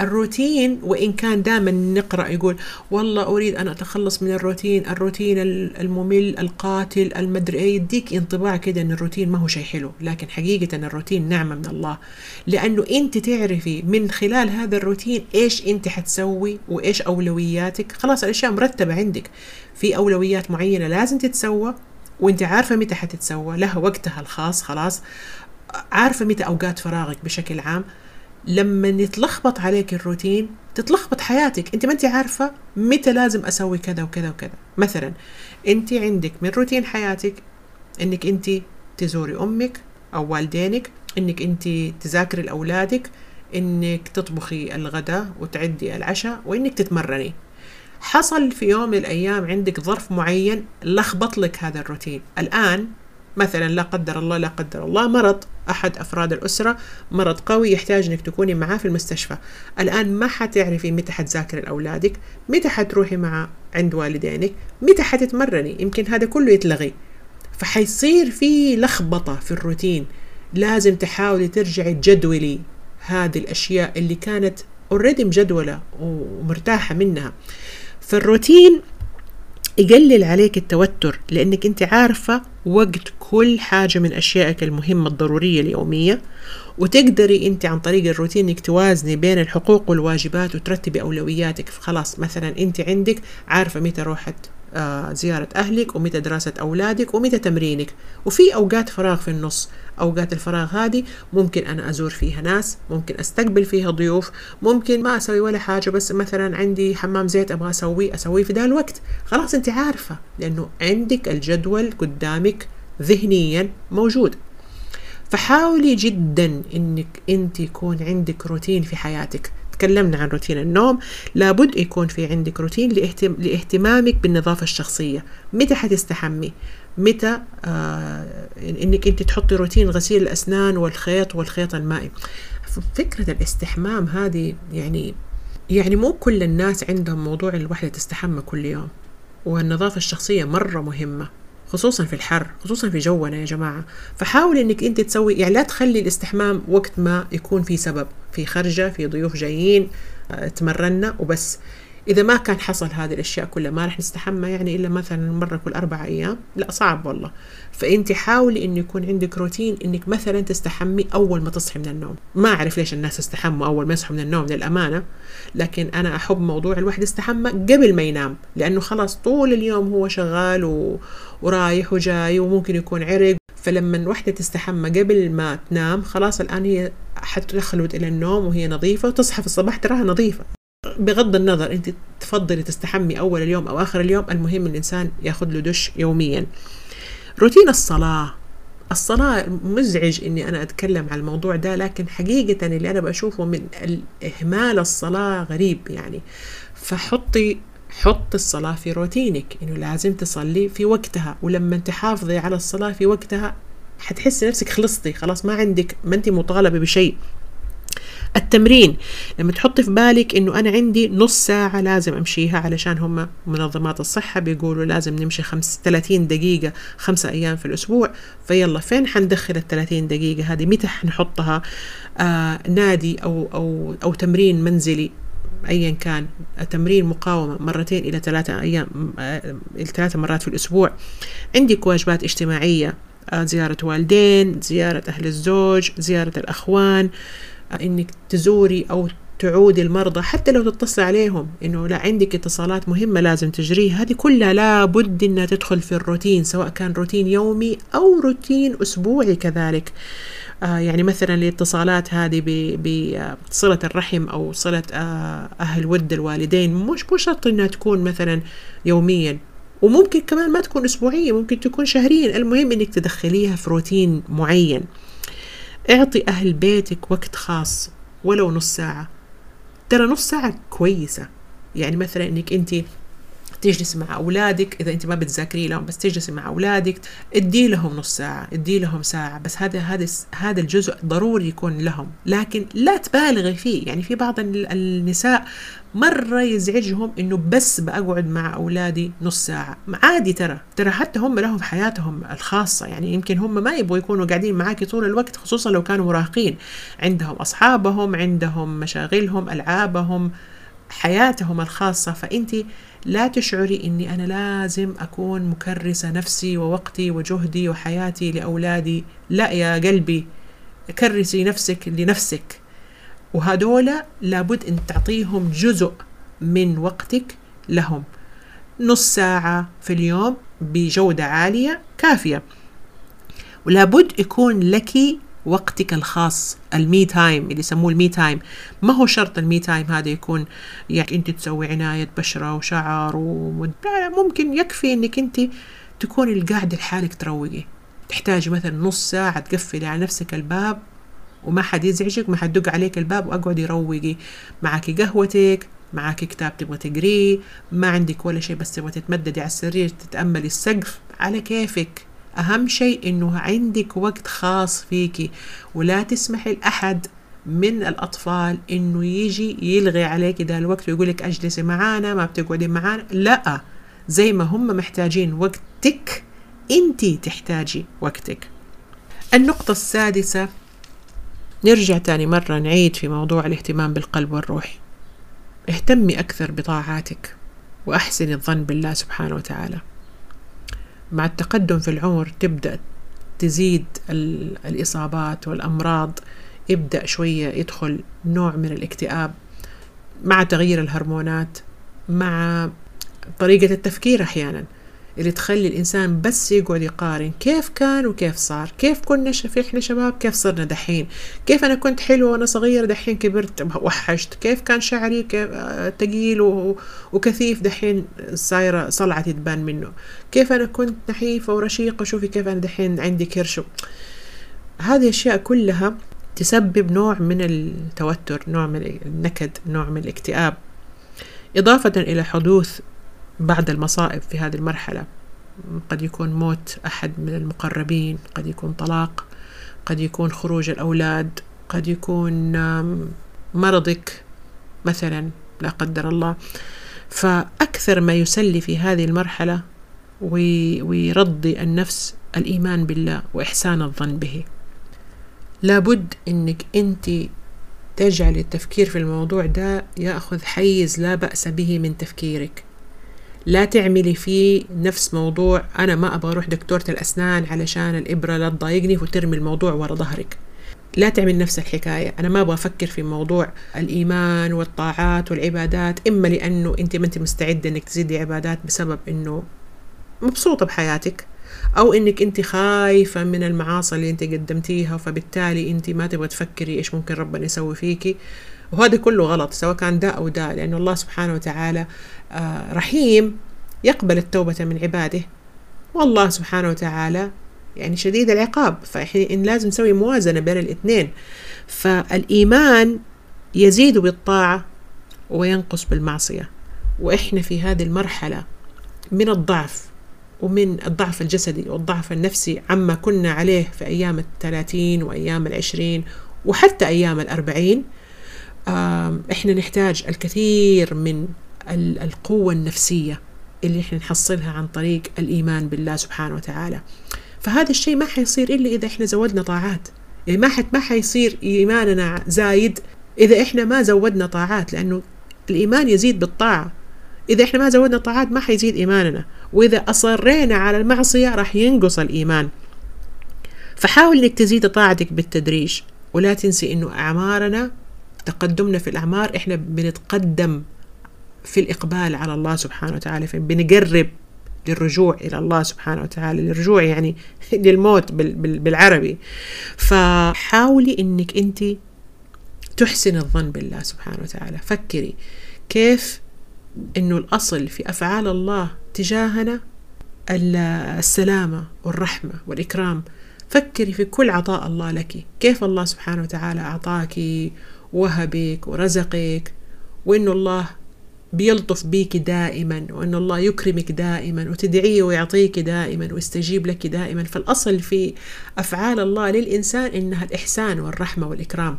الروتين وإن كان دائما نقرأ يقول والله أريد أن أتخلص من الروتين الروتين الممل القاتل المدري إيه يديك انطباع كده أن الروتين ما هو شيء حلو. لكن حقيقة الروتين نعمة من الله. لأنه أنت تعرفي من خلال هذا الروتين إيش أنت حتسوي وإيش أولوياتك. خلاص الأشياء مرتبة عندك. في أولويات معينة لازم تتسوى وأنت عارفة متى حتتسوى. لها وقتها الخاص خلاص. عارفة متى أوقات فراغك بشكل عام. لما يتلخبط عليك الروتين تتلخبط حياتك. أنت ما أنت عارفة متى لازم أسوي كذا وكذا وكذا. مثلا أنت عندك من روتين حياتك إنك أنت تزوري أمك أو والدينك إنك أنت تذاكري لأولادك إنك تطبخي الغداء وتعدي العشاء وإنك تتمرني. حصل في يوم من الأيام عندك ظرف معين لخبط لك هذا الروتين. الآن مثلا لا قدر الله لا قدر الله مرض أحد أفراد الأسرة مرض قوي يحتاج أنك تكوني معاه في المستشفى. الآن ما حتعرفي متى حتذاكري لأولادك متى حتروحي مع عند والدينك متى حتتمرني؟ يمكن هذا كله يتلغي. فحيصير في لخبطة في الروتين. لازم تحاولي ترجعي تجدولي هذه الأشياء اللي كانت اوريدي مجدولة ومرتاحة منها. فالروتين يقلل عليك التوتر لأنك أنت عارفة وقت كل حاجة من أشيائك المهمة الضرورية اليومية وتقدري أنت عن طريق الروتين إنك توازني بين الحقوق والواجبات وترتبي أولوياتك. خلاص مثلا أنت عندك عارفة متى روحت آه، زيارة أهلك ومتى دراسة أولادك ومتى تمرينك. وفي أوقات فراغ في النص أوقات الفراغ هذه ممكن أنا أزور فيها ناس ممكن أستقبل فيها ضيوف ممكن ما أسوي ولا حاجة بس مثلا عندي حمام زيت أبغى أسويه أسويه في ذا الوقت. خلاص أنت عارفة لأنه عندك الجدول قدامك ذهنيا موجود. فحاولي جدا إنك أنت يكون عندك روتين في حياتك. تكلمنا عن روتين النوم. لابد يكون في عندك روتين لاهتم... لاهتمامك بالنظافة الشخصية. متى حتستحمي؟ متى آه إنك أنت تحطي روتين غسيل الأسنان والخيط والخيط المائي. فكرة الاستحمام هذه يعني يعني مو كل الناس عندهم موضوع الوحدة تستحمى كل يوم. والنظافة الشخصية مرة مهمة. خصوصا في الحر خصوصا في جونا يا جماعة. فحاول إنك أنت تسوي يعني لا تخلي الاستحمام وقت ما يكون في سبب في خرجة في ضيوف جايين تمرنا وبس. إذا ما كان حصل هذه الأشياء كلها ما رح نستحمى يعني إلا مثلا مرة كل أربع أيام لا صعب والله. فأنت حاولي إنه يكون عندك روتين إنك مثلا تستحمي أول ما تصحي من النوم. ما أعرف ليش الناس يستحموا أول ما يصحوا من النوم للأمانة لكن أنا أحب موضوع الواحد يستحمى قبل ما ينام لأنه خلاص طول اليوم هو شغال و... ورايح وجاي وممكن يكون عرق. فلما الوحدة تستحمى قبل ما تنام خلاص الآن هي حتخلد إلى النوم وهي نظيفة وتصحى في الصباح تراها نظيفة. بغض النظر انت تفضلي تستحمي أول اليوم أو آخر اليوم المهم الإنسان ياخذ له دش يوميا. روتين الصلاة. الصلاة مزعج إني أنا أتكلم عن الموضوع ده لكن حقيقة اللي أنا بشوفه من إهمال الصلاة غريب يعني. فحطي حط الصلاة في روتينك. إنه لازم تصلي في وقتها. ولما تحافظي على الصلاة في وقتها حتحسي نفسك خلصتي خلاص ما عندك ما أنت مطالبة بشيء. التمرين. لما تحطي في بالك إنه أنا عندي نص ساعة لازم أمشيها علشان هم منظمات الصحة بيقولوا لازم نمشي خمس 30 دقيقة خمسة أيام في الأسبوع. فيلا فين حندخل ال 30 دقيقة هذه؟ متى حنحطها؟ آه نادي أو أو أو تمرين منزلي ايا كان. تمرين مقاومة مرتين إلى ثلاثة أيام إلى ثلاثة مرات في الأسبوع. عندك واجبات اجتماعية زيارة والدين زيارة أهل الزوج زيارة الأخوان. إنك تزوري أو تعودي المرضى حتى لو تتصل عليهم. إنه لا عندك اتصالات مهمة لازم تجريها. هذه كلها لابد إنها تدخل في الروتين سواء كان روتين يومي أو روتين أسبوعي كذلك. آه يعني مثلا الاتصالات هذه بصلة الرحم أو صلة آه أهل ود الوالدين. مش مش شرط إنها تكون مثلا يوميا. وممكن كمان ما تكون أسبوعية ممكن تكون شهريا. المهم إنك تدخليها في روتين معين. اعطي أهل بيتك وقت خاص ولو نص ساعة. ترى نص ساعة كويسة. يعني مثلا إنك انت تجلس مع أولادك. إذا أنت ما بتذاكري لهم بس تجلسي مع أولادك. ادي لهم نص ساعة ادي لهم ساعة. بس هذا هذا هذا الجزء ضروري يكون لهم. لكن لا تبالغي فيه. يعني في بعض النساء مرة يزعجهم إنه بس بقعد مع أولادي نص ساعة. عادي ترى. ترى حتى هم لهم حياتهم الخاصة. يعني يمكن هم ما يبغوا يكونوا قاعدين معاكي طول الوقت خصوصا لو كانوا مراهقين. عندهم أصحابهم عندهم مشاغلهم ألعابهم حياتهم الخاصة. فأنت لا تشعري إني أنا لازم أكون مكرسة نفسي ووقتي وجهدي وحياتي لأولادي. لا يا قلبي كرسي نفسك لنفسك. وهدول لابد أن تعطيهم جزء من وقتك لهم. نص ساعة في اليوم بجودة عالية كافية. ولابد يكون لك وقتك الخاص ال me time اللي يسموه ال me time ما هو شرط ال me time هذا يكون؟ يعني أنت تسوي عناية بشرة وشعر و... ممكن يكفي إنك أنت تكوني القاعدة لحالك تروقي. تحتاجي مثلا نص ساعة تقفلي على نفسك الباب وما حد يزعجك ما حد يدق عليك الباب وأقعدي روقي. معك قهوتك معك كتاب تبغى تقريه ما عندك ولا شيء بس تبغى تتمددي على السرير تتأملي السقف على كيفك. أهم شيء إنه عندك وقت خاص فيكي ولا تسمحي لأحد من الأطفال إنه يجي يلغي عليك ده الوقت ويقول لك أجلسي معانا ما بتقعدي معانا. لا زي ما هم محتاجين وقتك أنت تحتاجي وقتك. النقطة السادسة نرجع تاني مرة نعيد في موضوع الاهتمام بالقلب والروح. اهتمي أكثر بطاعاتك وأحسني الظن بالله سبحانه وتعالى. مع التقدم في العمر تبدأ تزيد الإصابات والأمراض يبدأ شوية يدخل نوع من الاكتئاب مع تغيير الهرمونات مع طريقة التفكير أحيانا. اللي تخلي الإنسان بس يقعد يقارن كيف كان وكيف صار. كيف كنا في إحنا شباب كيف صرنا دحين. كيف أنا كنت حلوة وأنا صغيرة دحين كبرت وحشت. كيف كان شعري كيف تقيل وكثيف دحين صايرة صلعة تبان منه. كيف أنا كنت نحيفة ورشيقة شوفي كيف أنا دحين عندي كرش. هذه أشياء كلها تسبب نوع من التوتر نوع من النكد نوع من الاكتئاب. إضافة إلى حدوث بعض المصائب في هذه المرحلة. قد يكون موت أحد من المقربين قد يكون طلاق قد يكون خروج الأولاد قد يكون مرضك مثلا لا قدر الله. فأكثر ما يسلي في هذه المرحلة ويرضي النفس الإيمان بالله وإحسان الظن به. لابد أنك أنت تجعل التفكير في الموضوع ده يأخذ حيز لا بأس به من تفكيرك. لا تعملي فيه نفس موضوع أنا ما أبغى أروح دكتورة الأسنان علشان الإبرة لا تضايقني وترمي الموضوع ورا ظهرك. لا تعمل نفس الحكاية. أنا ما أبغى أفكر في موضوع الإيمان والطاعات والعبادات إما لأنه أنت ما أنت مستعدة أنك تزيدي عبادات بسبب أنه مبسوطة بحياتك أو إنك أنت خايفة من المعاصي اللي أنت قدمتيها فبالتالي أنت ما تبغى تفكري إيش ممكن ربنا يسوي فيكي. وهذا كله غلط سواء كان ده أو ده لأن الله سبحانه وتعالى آه، رحيم يقبل التوبة من عباده. والله سبحانه وتعالى يعني شديد العقاب فإحنا لازم نسوي موازنة بين الاثنين. فالإيمان يزيد بالطاعة وينقص بالمعصية. وإحنا في هذه المرحلة من الضعف ومن الضعف الجسدي والضعف النفسي عما كنا عليه في أيام الثلاثين وأيام العشرين وحتى أيام الأربعين إحنا نحتاج الكثير من القوة النفسية اللي إحنا نحصلها عن طريق الإيمان بالله سبحانه وتعالى. فهذا الشيء ما حيصير إلا إذا إحنا زودنا طاعات. يعني ما ما حيصير إيماننا زايد إذا إحنا ما زودنا طاعات لأنه الإيمان يزيد بالطاعة. إذا إحنا ما زودنا طاعات ما حيزيد إيماننا. وإذا أصرينا على المعصية راح ينقص الإيمان. فحاول إنك تزيد طاعتك بالتدريج. ولا تنسي إنه أعمارنا تقدمنا في الأعمار إحنا بنتقدم في الإقبال على الله سبحانه وتعالى بنقرب للرجوع إلى الله سبحانه وتعالى للرجوع يعني للموت بالعربي. فحاولي إنك أنت تحسن الظن بالله سبحانه وتعالى. فكري كيف إنه الأصل في أفعال الله تجاهنا السلامة والرحمة والإكرام. فكري في كل عطاء الله لك. كيف الله سبحانه وتعالى أعطاك وهبك ورزقك وانه الله بيلطف بيك دائما وإن الله يكرمك دائما وتدعيه ويعطيك دائما ويستجيب لك دائما. فالأصل في أفعال الله للإنسان إنها الإحسان والرحمة والإكرام.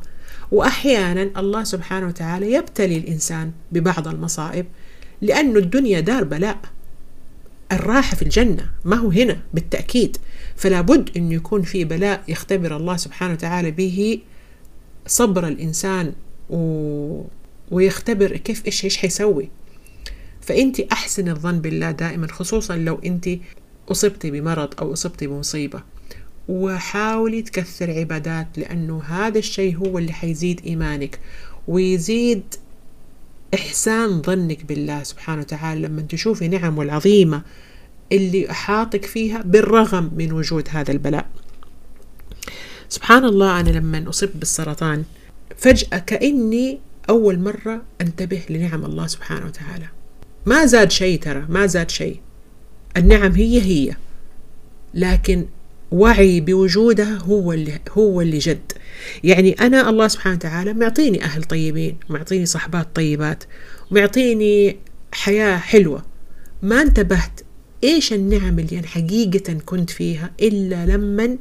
واحيانا الله سبحانه وتعالى يبتلي الإنسان ببعض المصائب لأنه الدنيا دار بلاء. الراحة في الجنة ما هو هنا بالتأكيد. فلا بد أن يكون في بلاء يختبر الله سبحانه وتعالى به صبر الإنسان و... ويختبر كيف إيش إيش حيسوي. فأنت أحسن الظن بالله دائما خصوصا لو أنت أصبتي بمرض أو أصبتي بمصيبة. وحاولي تكثر عبادات لأنه هذا الشيء هو اللي حيزيد إيمانك ويزيد إحسان ظنك بالله سبحانه وتعالى. لما تشوفي نعمه العظيمة اللي أحاطك فيها بالرغم من وجود هذا البلاء. سبحان الله أنا لما أصبت بالسرطان فجأة كأني أول مرة أنتبه لنعم الله سبحانه وتعالى. ما زاد شيء ترى ما زاد شيء. النعم هي هي لكن وعي بوجودها هو اللي هو اللي جد. يعني أنا الله سبحانه وتعالى معطيني أهل طيبين معطيني صحبات طيبات معطيني حياة حلوة. ما انتبهت إيش النعم اللي أنا حقيقة كنت فيها إلا لما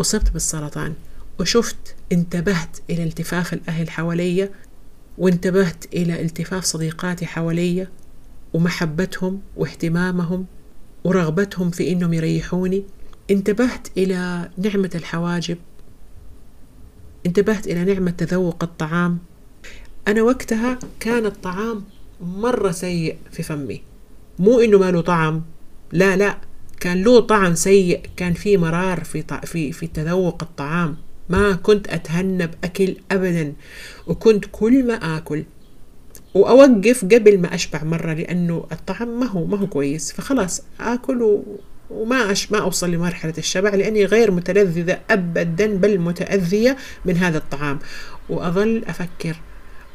أصبت بالسرطان وشفت انتبهت إلى التفاف الأهل حواليا وانتبهت إلى التفاف صديقاتي حواليا ومحبتهم واهتمامهم ورغبتهم في إنهم يريحوني. انتبهت إلى نعمة الحواجب انتبهت إلى نعمة تذوق الطعام. أنا وقتها كان الطعام مرة سيء في فمي مو إنه ما له طعم لا لا. كان له طعم سيء كان في مرار في في في تذوق الطعام. ما كنت أتهنى بأكل أبدا. وكنت كل ما آكل وأوقف قبل ما أشبع مرة لأنه الطعم ما هو ما هو كويس. فخلاص آكل وما أش ما أوصل لمرحلة الشبع لأني غير متلذذة أبدا بل متأذية من هذا الطعام. وأظل أفكر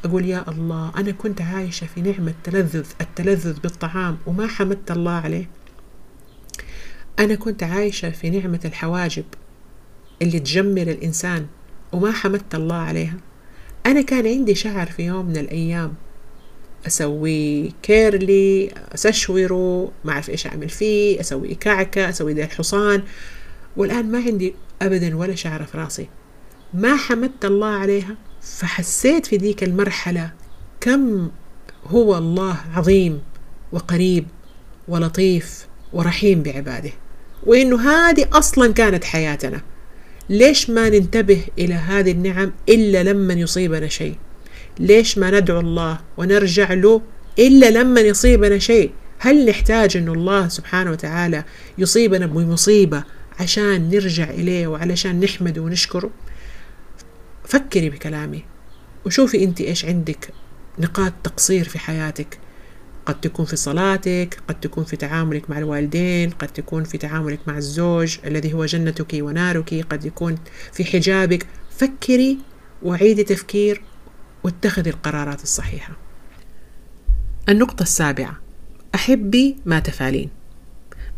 أقول يا الله أنا كنت عايشة في نعمة تلذذ التلذذ بالطعام وما حمدت الله عليه. أنا كنت عايشة في نعمة الحواجب اللي تجمل الإنسان وما حمدت الله عليها. أنا كان عندي شعر في يوم من الأيام أسوي كيرلي أسشوره ما أعرف إيش أعمل فيه أسوي كعكة أسوي ذي الحصان. والآن ما عندي أبدا ولا شعرة في راسي. ما حمدت الله عليها فحسيت في ذيك المرحلة كم هو الله عظيم وقريب ولطيف ورحيم بعباده. وإنه هذه أصلا كانت حياتنا. ليش ما ننتبه إلى هذه النعم إلا لما يصيبنا شيء؟ ليش ما ندعو الله ونرجع له إلا لما يصيبنا شيء؟ هل نحتاج أن الله سبحانه وتعالى يصيبنا بمصيبة عشان نرجع إليه وعلشان نحمده ونشكره؟ فكري بكلامي وشوفي أنت إيش عندك نقاط تقصير في حياتك. قد تكون في صلاتك قد تكون في تعاملك مع الوالدين قد تكون في تعاملك مع الزوج الذي هو جنتك ونارك قد يكون في حجابك. فكري وعيدي تفكير واتخذي القرارات الصحيحة. النقطة السابعة. أحبي ما تفعلين.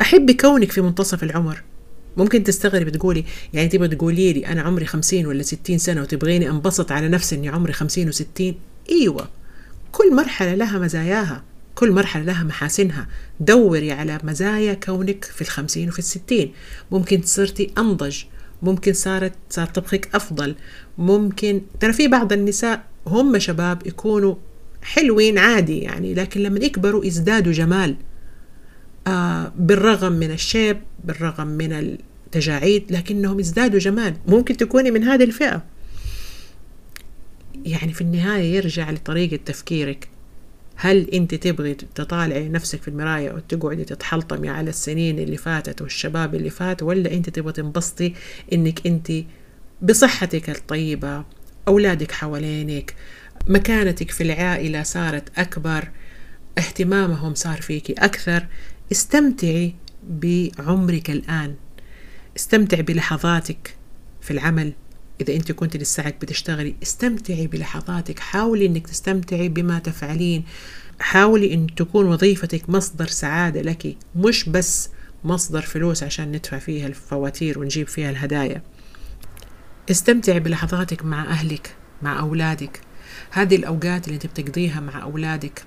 أحبي كونك في منتصف العمر. ممكن تستغرب تقولي يعني تبغى تقولي لي أنا عمري خمسين ولا ستين سنة وتبغيني أنبسط على نفسي أني عمري خمسين وستين؟ أيوة. كل مرحلة لها مزاياها. كل مرحلة لها محاسنها. دوري على مزايا كونك في الخمسين وفي الستين. ممكن صرتي أنضج. ممكن صارت صار طبخك أفضل. ممكن ترى في بعض النساء هم شباب يكونوا حلوين عادي يعني لكن لما يكبروا يزدادوا جمال. آه بالرغم من الشيب بالرغم من التجاعيد لكنهم يزدادوا جمال. ممكن تكوني من هذه الفئة. يعني في النهاية يرجع لطريقة تفكيرك. هل أنت تبغي تطالعي نفسك في المراية وتقعدي تتحلطمي على السنين اللي فاتت والشباب اللي فات ولا أنت تبغي تنبسطي إنك أنت بصحتك الطيبة أولادك حوالينك مكانتك في العائلة صارت أكبر اهتمامهم صار فيكي أكثر؟ استمتعي بعمرك الآن. استمتعي بلحظاتك في العمل. إذا أنت كنت لساعك بتشتغلي استمتعي بلحظاتك. حاولي أنك تستمتعي بما تفعلين. حاولي أن تكون وظيفتك مصدر سعادة لك مش بس مصدر فلوس عشان ندفع فيها الفواتير ونجيب فيها الهدايا. استمتعي بلحظاتك مع أهلك مع أولادك. هذه الأوقات اللي أنت بتقضيها مع أولادك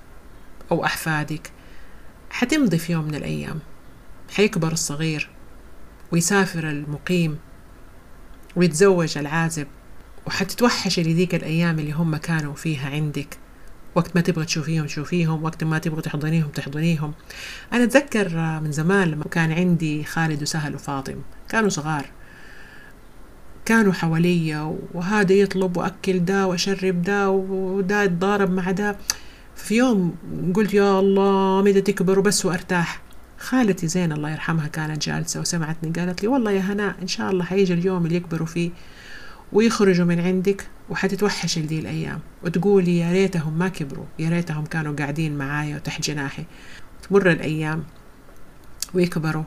أو أحفادك حتمضي في يوم من الأيام. حيكبر الصغير ويسافر المقيم. ويتزوج العازب وحتتوحشي لذيك الأيام اللي هم كانوا فيها عندك. وقت ما تبغى تشوفيهم تشوفيهم. وقت ما تبغى تحضنيهم تحضنيهم. أنا أتذكر من زمان لما كان عندي خالد وسهل وفاطم. كانوا صغار. كانوا حواليا وهذا يطلب وأكل دا وأشرب دا ودا يتضارب مع دا في يوم قلت يا الله متى تكبروا بس وأرتاح. خالتي زين الله يرحمها كانت جالسة وسمعتني قالت لي والله يا هناء إن شاء الله حيجي اليوم اللي يكبروا فيه ويخرجوا من عندك وحتتوحش لدي الأيام. وتقولي يا ريتهم ما كبروا يا ريتهم كانوا قاعدين معايا وتحت جناحي. تمر الأيام ويكبروا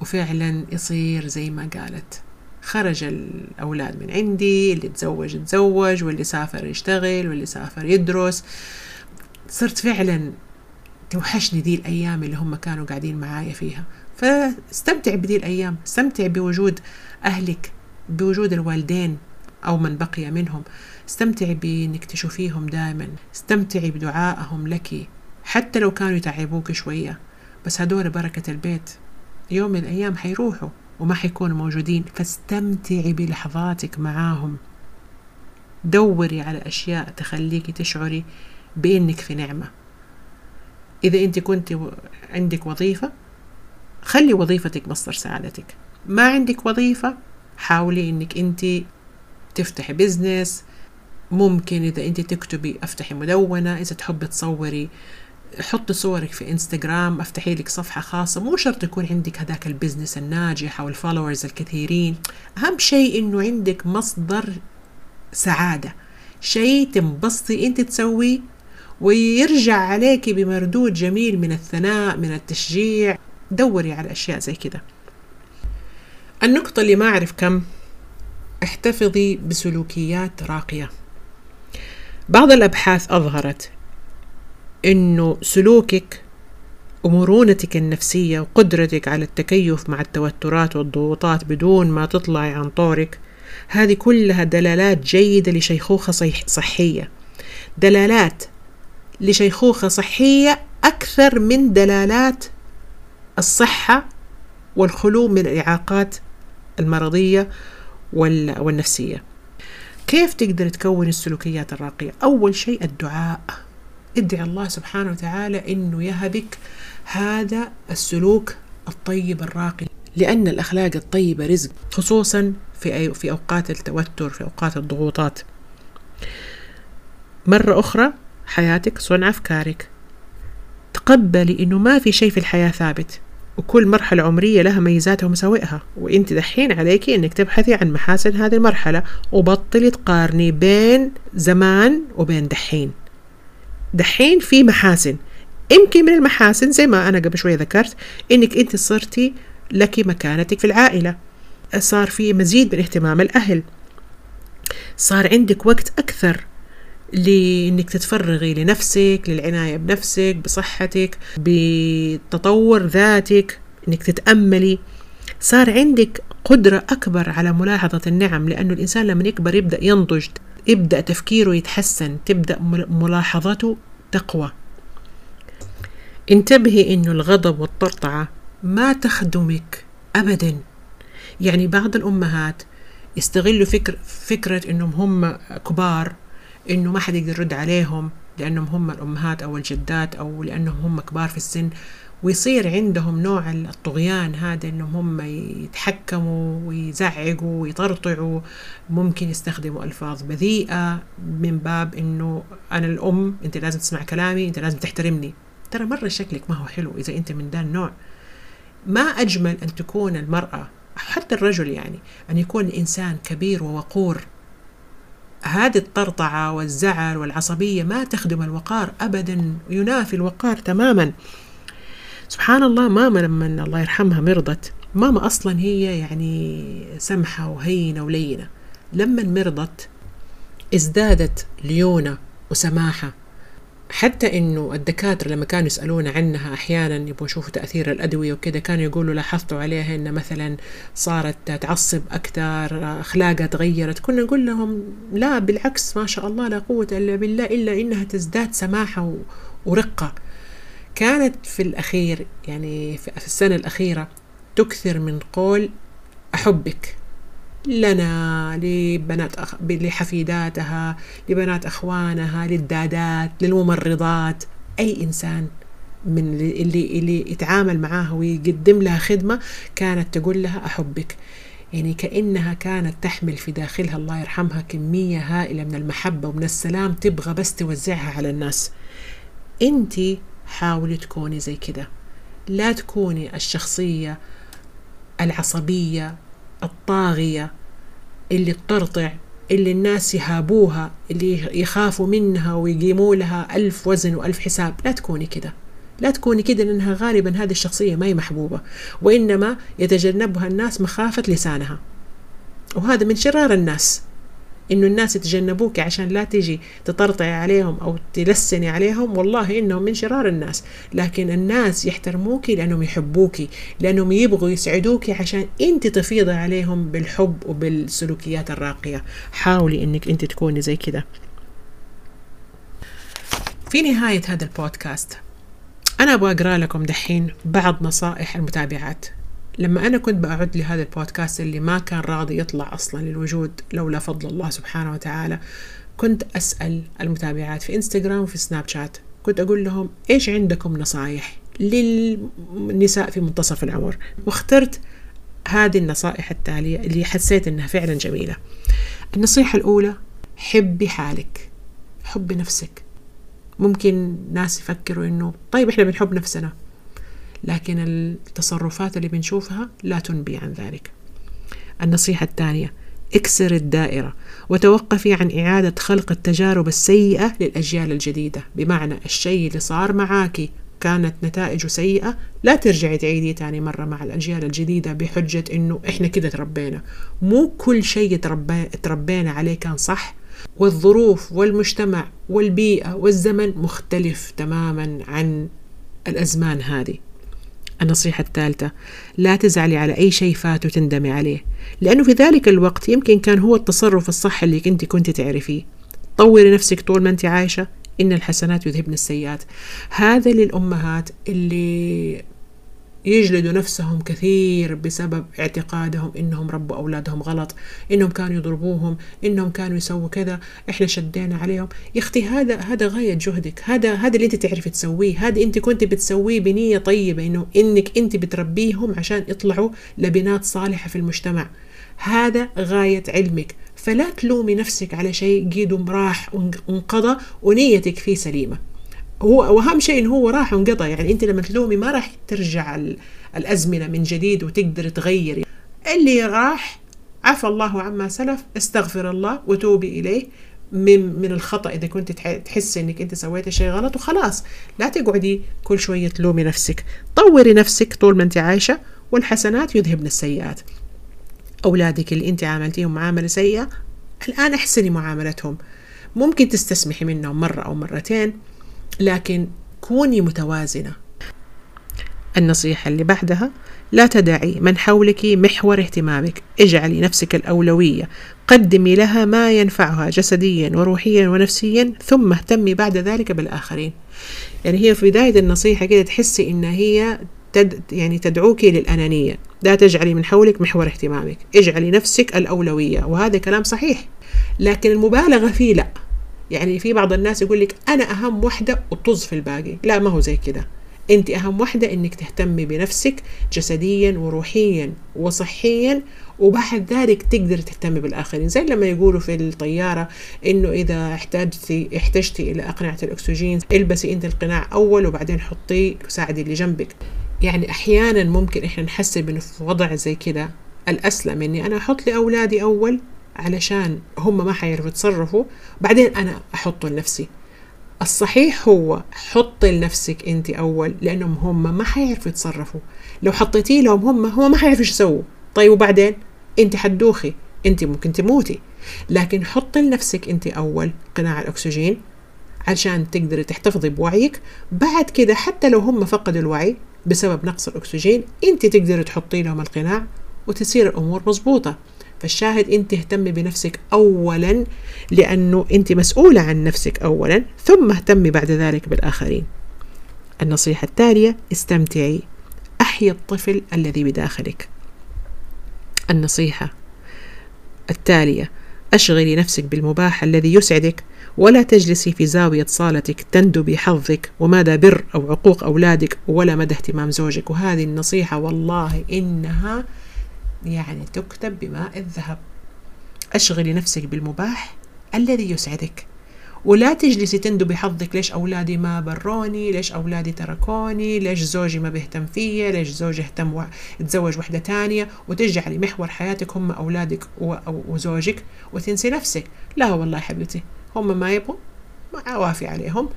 وفعلا يصير زي ما قالت. خرج الأولاد من عندي اللي تزوج تزوج واللي سافر يشتغل واللي سافر يدرس. صرت فعلا توحشني دي الأيام اللي هم كانوا قاعدين معايا فيها. فاستمتع بدي الأيام استمتع بوجود أهلك بوجود الوالدين أو من بقي منهم. استمتعي بإنك تشوفيهم دائما استمتعي بدعائهم لك حتى لو كانوا يتعبوك شوية. بس هدول بركة البيت. يوم من الأيام حيروحوا وما حيكونوا موجودين. فاستمتعي بلحظاتك معاهم. دوري على أشياء تخليكي تشعري بإنك في نعمة. إذا أنت كنت عندك وظيفة خلي وظيفتك مصدر سعادتك. ما عندك وظيفة حاولي إنك أنت تفتحي business ممكن إذا أنت تكتبي أفتحي مدونة. إذا تحبي تصوري حطي صورك في انستغرام أفتحي لك صفحة خاصة. مو شرط يكون عندك هذاك ال business الناجح أو ال followers الكثيرين. أهم شيء إنه عندك مصدر سعادة. شيء تنبسطي أنت تسويه ويرجع عليك بمردود جميل من الثناء من التشجيع. دوري على أشياء زي كده. النقطة اللي ما أعرف كم احتفظي بسلوكيات راقية. بعض الأبحاث أظهرت أنه سلوكك ومرونتك النفسية وقدرتك على التكيف مع التوترات والضغوطات بدون ما تطلعي عن طورك هذه كلها دلالات جيدة لشيخوخة صحية. دلالات لشيخوخة صحية أكثر من دلالات الصحة والخلو من الإعاقات المرضية والنفسية. كيف تقدر تكون السلوكيات الراقية؟ أول شيء الدعاء. ادعي الله سبحانه وتعالى أنه يهبك هذا السلوك الطيب الراقي لأن الأخلاق الطيبة رزق خصوصا في في أوقات التوتر في أوقات الضغوطات. مرة أخرى حياتك صنع أفكارك تقبلي إنه ما في شيء في الحياة ثابت وكل مرحلة عمرية لها ميزاتها ومساوئها. وإنت دحين عليكي إنك تبحثي عن محاسن هذه المرحلة وبطلي تقارني بين زمان وبين دحين. دحين في محاسن. يمكن من المحاسن زي ما أنا قبل شوية ذكرت إنك إنت صرتي لك مكانتك في العائلة. صار في مزيد من اهتمام الأهل. صار عندك وقت أكثر. لإنك تتفرغي لنفسك للعناية بنفسك بصحتك بتطور ذاتك إنك تتأملي. صار عندك قدرة أكبر على ملاحظة النعم لأنه الإنسان لما يكبر يبدأ ينضج يبدأ تفكيره يتحسن تبدأ ملاحظته تقوى. انتبهي إنه الغضب والطرطعه ما تخدمك ابدا. يعني بعض الأمهات يستغلوا فكر فكرة إنهم هم كبار إنه ما حد يقدر يرد عليهم لأنهم هم الأمهات أو الجدات أو لأنهم هم كبار في السن. ويصير عندهم نوع الطغيان هذا إنهم هم يتحكموا ويزعقوا ويطرطعوا. ممكن يستخدموا ألفاظ بذيئة من باب إنه أنا الأم أنت لازم تسمع كلامي أنت لازم تحترمني. ترى مرة شكلك ما هو حلو إذا أنت من ذا النوع. ما أجمل أن تكون المرأة حتى الرجل يعني أن يكون الإنسان كبير ووقور. هذه الطرطعة والزعل والعصبية ما تخدم الوقار أبدا ينافي الوقار تماما. سبحان الله ماما لما الله يرحمها مرضت ماما أصلا هي يعني سمحة وهينة ولينة. لما مرضت ازدادت ليونة وسماحة. حتى إنه الدكاترة لما كانوا يسالون عنها أحيانا يبغوا يشوفوا تأثير الأدوية وكذا كانوا يقولوا لاحظتوا عليها ان مثلا صارت تعصب أكثر اخلاقها تغيرت. كنا نقول لهم لا بالعكس ما شاء الله لا قوة إلا بالله إلا إنها تزداد سماحة ورقة. كانت في الأخير يعني في السنة الأخيرة تكثر من قول أحبك. لنا لبنات أخ... لحفيداتها لبنات أخوانها للدادات للممرضات. أي إنسان من اللي اللي يتعامل معاها ويقدم لها خدمة كانت تقول لها أحبك. يعني كأنها كانت تحمل في داخلها الله يرحمها كمية هائلة من المحبة ومن السلام تبغى بس توزعها على الناس. أنت حاولي تكوني زي كده. لا تكوني الشخصية العصبية الطاغية اللي تطرطع اللي الناس يهابوها اللي يخافوا منها ويقيموا لها ألف وزن وألف حساب. لا تكوني كده. لا تكوني كده لأنها غالبا هذه الشخصية ما هي محبوبة وإنما يتجنبها الناس مخافة لسانها. وهذا من شرار الناس. إنه الناس يتجنبوك عشان لا تيجي تطرطعي عليهم أو تلسني عليهم والله إنهم من شرار الناس. لكن الناس يحترموك لأنهم يحبوك لأنهم يبغوا يسعدوك عشان أنت تفيضي عليهم بالحب وبالسلوكيات الراقية. حاولي إنك أنت تكوني زي كده. في نهاية هذا البودكاست. أنا أبغى أقرأ لكم دحين بعض نصائح المتابعات. لما أنا كنت بأعد لهذا البودكاست اللي ما كان راضي يطلع أصلا للوجود لولا فضل الله سبحانه وتعالى كنت أسأل المتابعات في إنستغرام وفي سناب شات كنت أقول لهم إيش عندكم نصايح للنساء في منتصف العمر؟ واخترت هذه النصائح التالية اللي حسيت إنها فعلا جميلة. النصيحة الأولى حبي حالك حبي نفسك. ممكن ناس يفكروا إنه طيب إحنا بنحب نفسنا. لكن التصرفات اللي بنشوفها لا تنبي عن ذلك. النصيحة الثانية اكسر الدائرة وتوقفي عن إعادة خلق التجارب السيئة للأجيال الجديدة. بمعنى الشيء اللي صار معاكي كانت نتائجه سيئة لا ترجعي تعيدي تاني مرة مع الأجيال الجديدة بحجة إنه إحنا كده تربينا. مو كل شيء تربينا عليه كان صح. والظروف والمجتمع والبيئة والزمن مختلف تماما عن الأزمان هذه. النصيحة الثالثة لا تزعلي على أي شيء فات وتندمي عليه لأنه في ذلك الوقت يمكن كان هو التصرف الصح اللي أنت كنت تعرفيه. طوري نفسك طول ما أنت عايشة إن الحسنات يذهبن السيئات. هذا للأمهات اللي يجلدوا نفسهم كثير بسبب اعتقادهم إنهم ربوا أولادهم غلط إنهم كانوا يضربوهم إنهم كانوا يسووا كذا. إحنا شدينا عليهم. يا أختي هذا هذا غاية جهدك. هذا هذا اللي أنت تعرفي تسويه. هذا أنت كنت بتسويه بنية طيبة إنه إنك أنت بتربيهم عشان يطلعوا لبنات صالحة في المجتمع. هذا غاية علمك. فلا تلومي نفسك على شيء قيد راح وانقضى ونيتك فيه سليمة. هو واهم شيء انه هو راح وانقضى يعني أنت لما تلومي ما راح ترجع الأزمنة من جديد وتقدر تغيري اللي راح عفى الله عما سلف استغفر الله وتوبي إليه من من الخطأ إذا كنت تحسي إنك أنت سويتي شيء غلط وخلاص. لا تقعدي كل شوية تلومي نفسك. طوري نفسك طول ما أنت عايشة والحسنات يذهبن السيئات. أولادك اللي أنت عاملتيهم معاملة سيئة الآن أحسني معاملتهم. ممكن تستسمحي منهم مرة أو مرتين. لكن كوني متوازنة. النصيحة اللي بعدها لا تدعي من حولك محور اهتمامك. اجعلي نفسك الأولوية. قدمي لها ما ينفعها جسديا وروحيا ونفسيا ثم اهتمي بعد ذلك بالآخرين. يعني هي في بداية النصيحة كده تحسي إن هي تد يعني تدعوك للأنانية. لا تجعلي من حولك محور اهتمامك. اجعلي نفسك الأولوية. وهذا كلام صحيح. لكن المبالغة فيه لأ. يعني في بعض الناس يقول لك أنا أهم وحدة وطز في الباقي. لا ما هو زي كده. أنت أهم وحدة إنك تهتمي بنفسك جسديا وروحيا وصحيا وبعد ذلك تقدر تهتمي بالآخرين. زي لما يقولوا في الطيارة إنه إذا احتاجتي احتجتي إلى اقنعه الأكسجين البسي أنت القناع أول وبعدين حطيه ساعدي اللي جنبك. يعني أحيانا ممكن إحنا نحسب انه في وضع زي كده الأسلم إني أنا أحط لأولادي أول علشان هم ما حيعرفوا يتصرفوا بعدين أنا أحطه لنفسي. الصحيح هو حطي لنفسك أنت أول لأنهم هم ما حيعرفوا يتصرفوا. لو حطيتي لهم هم هم ما حيعرفوا يسووا. طيب وبعدين؟ أنت حدوخي أنت ممكن تموتي. لكن حطي لنفسك أنت أول قناع الأكسجين عشان تقدري تحتفظي بوعيك. بعد كده حتى لو هم فقدوا الوعي بسبب نقص الأكسجين أنت تقدري تحطي لهم القناع وتصير الأمور مضبوطة فالشاهد انت اهتمي بنفسك اولا لأنه أنت مسؤولة عن نفسك اولا ثم اهتمي بعد ذلك بالآخرين. النصيحة التالية استمتعي. أحيي الطفل الذي بداخلك. النصيحة التالية أشغلي نفسك بالمباح الذي يسعدك ولا تجلسي في زاوية صالتك تندبي حظك ومدى بر أو عقوق أولادك ولا مدى اهتمام زوجك. وهذه النصيحة والله إنها يعني تكتب بماء الذهب. أشغلي نفسك بالمباح الذي يسعدك. ولا تجلسي تندبي حظك ليش أولادي ما بروني؟ ليش أولادي تركوني؟ ليش زوجي ما بيهتم فيا؟ ليش زوجي اهتم و... تزوج وحدة تانية؟ وتجعلي محور حياتك هم أولادك و... وزوجك وتنسي نفسك. لا والله حبيبتي هم ما يبغوا ما وافي عليهم.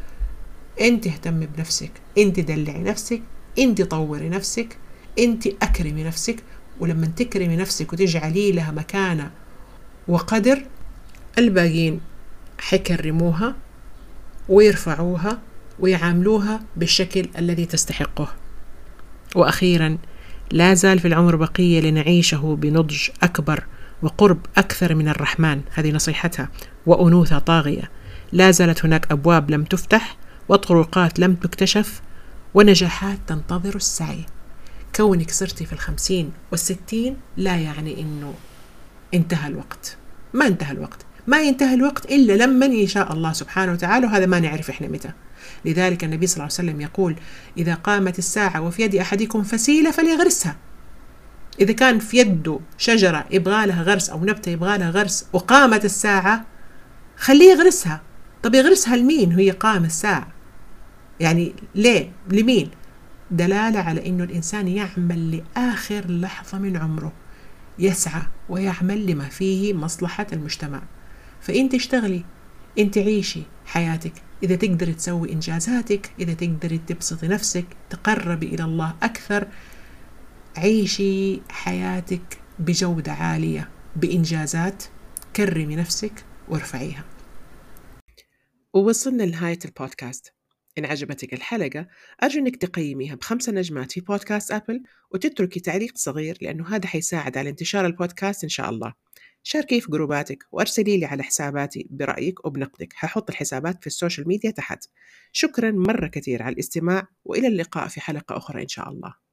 انت اهتمي بنفسك انت دلعي نفسك انت طوري نفسك انت أكرمي نفسك. ولما تكرمي نفسك وتجعلي لها مكانة وقدر الباقيين حيكرموها ويرفعوها ويعاملوها بالشكل الذي تستحقه. وأخيرا لا زال في العمر بقية لنعيشه بنضج أكبر وقرب أكثر من الرحمن هذه نصيحتها وأنوثة طاغية. لا زالت هناك أبواب لم تفتح وطرقات لم تكتشف ونجاحات تنتظر السعي. كونك صرتي في الخمسين والستين لا يعني إنه انتهى الوقت. ما انتهى الوقت. ما ينتهي الوقت إلا لما يشاء الله سبحانه وتعالى وهذا ما نعرف إحنا متى. لذلك النبي صلى الله عليه وسلم يقول إذا قامت الساعة وفي يد أحدكم فسيلة فليغرسها. إذا كان في يده شجرة يبغى لها غرس أو نبتة يبغى لها غرس وقامت الساعة خليه يغرسها. طب يغرسها لمين؟ هي قام الساعة. يعني ليه؟ لمين؟ دلالة على أنه الإنسان يعمل لآخر لحظة من عمره يسعى ويعمل لما فيه مصلحة المجتمع. فأنت اشتغلي أنت عيشي حياتك. إذا تقدري تسوي إنجازاتك إذا تقدري تبسطي نفسك تقربي إلى الله أكثر عيشي حياتك بجودة عالية بإنجازات. كرمي نفسك وارفعيها. ووصلنا لنهاية البودكاست. إن عجبتك الحلقة أرجو أنك تقيميها بخمسة نجمات في بودكاست أبل وتتركي تعليق صغير لأنه هذا حيساعد على انتشار البودكاست إن شاء الله. شاركي في group اتك وأرسلي لي على حساباتي برأيك وبنقدك. هحط الحسابات في ال social media تحت. شكرا مرة كثير على الاستماع وإلى اللقاء في حلقة أخرى إن شاء الله.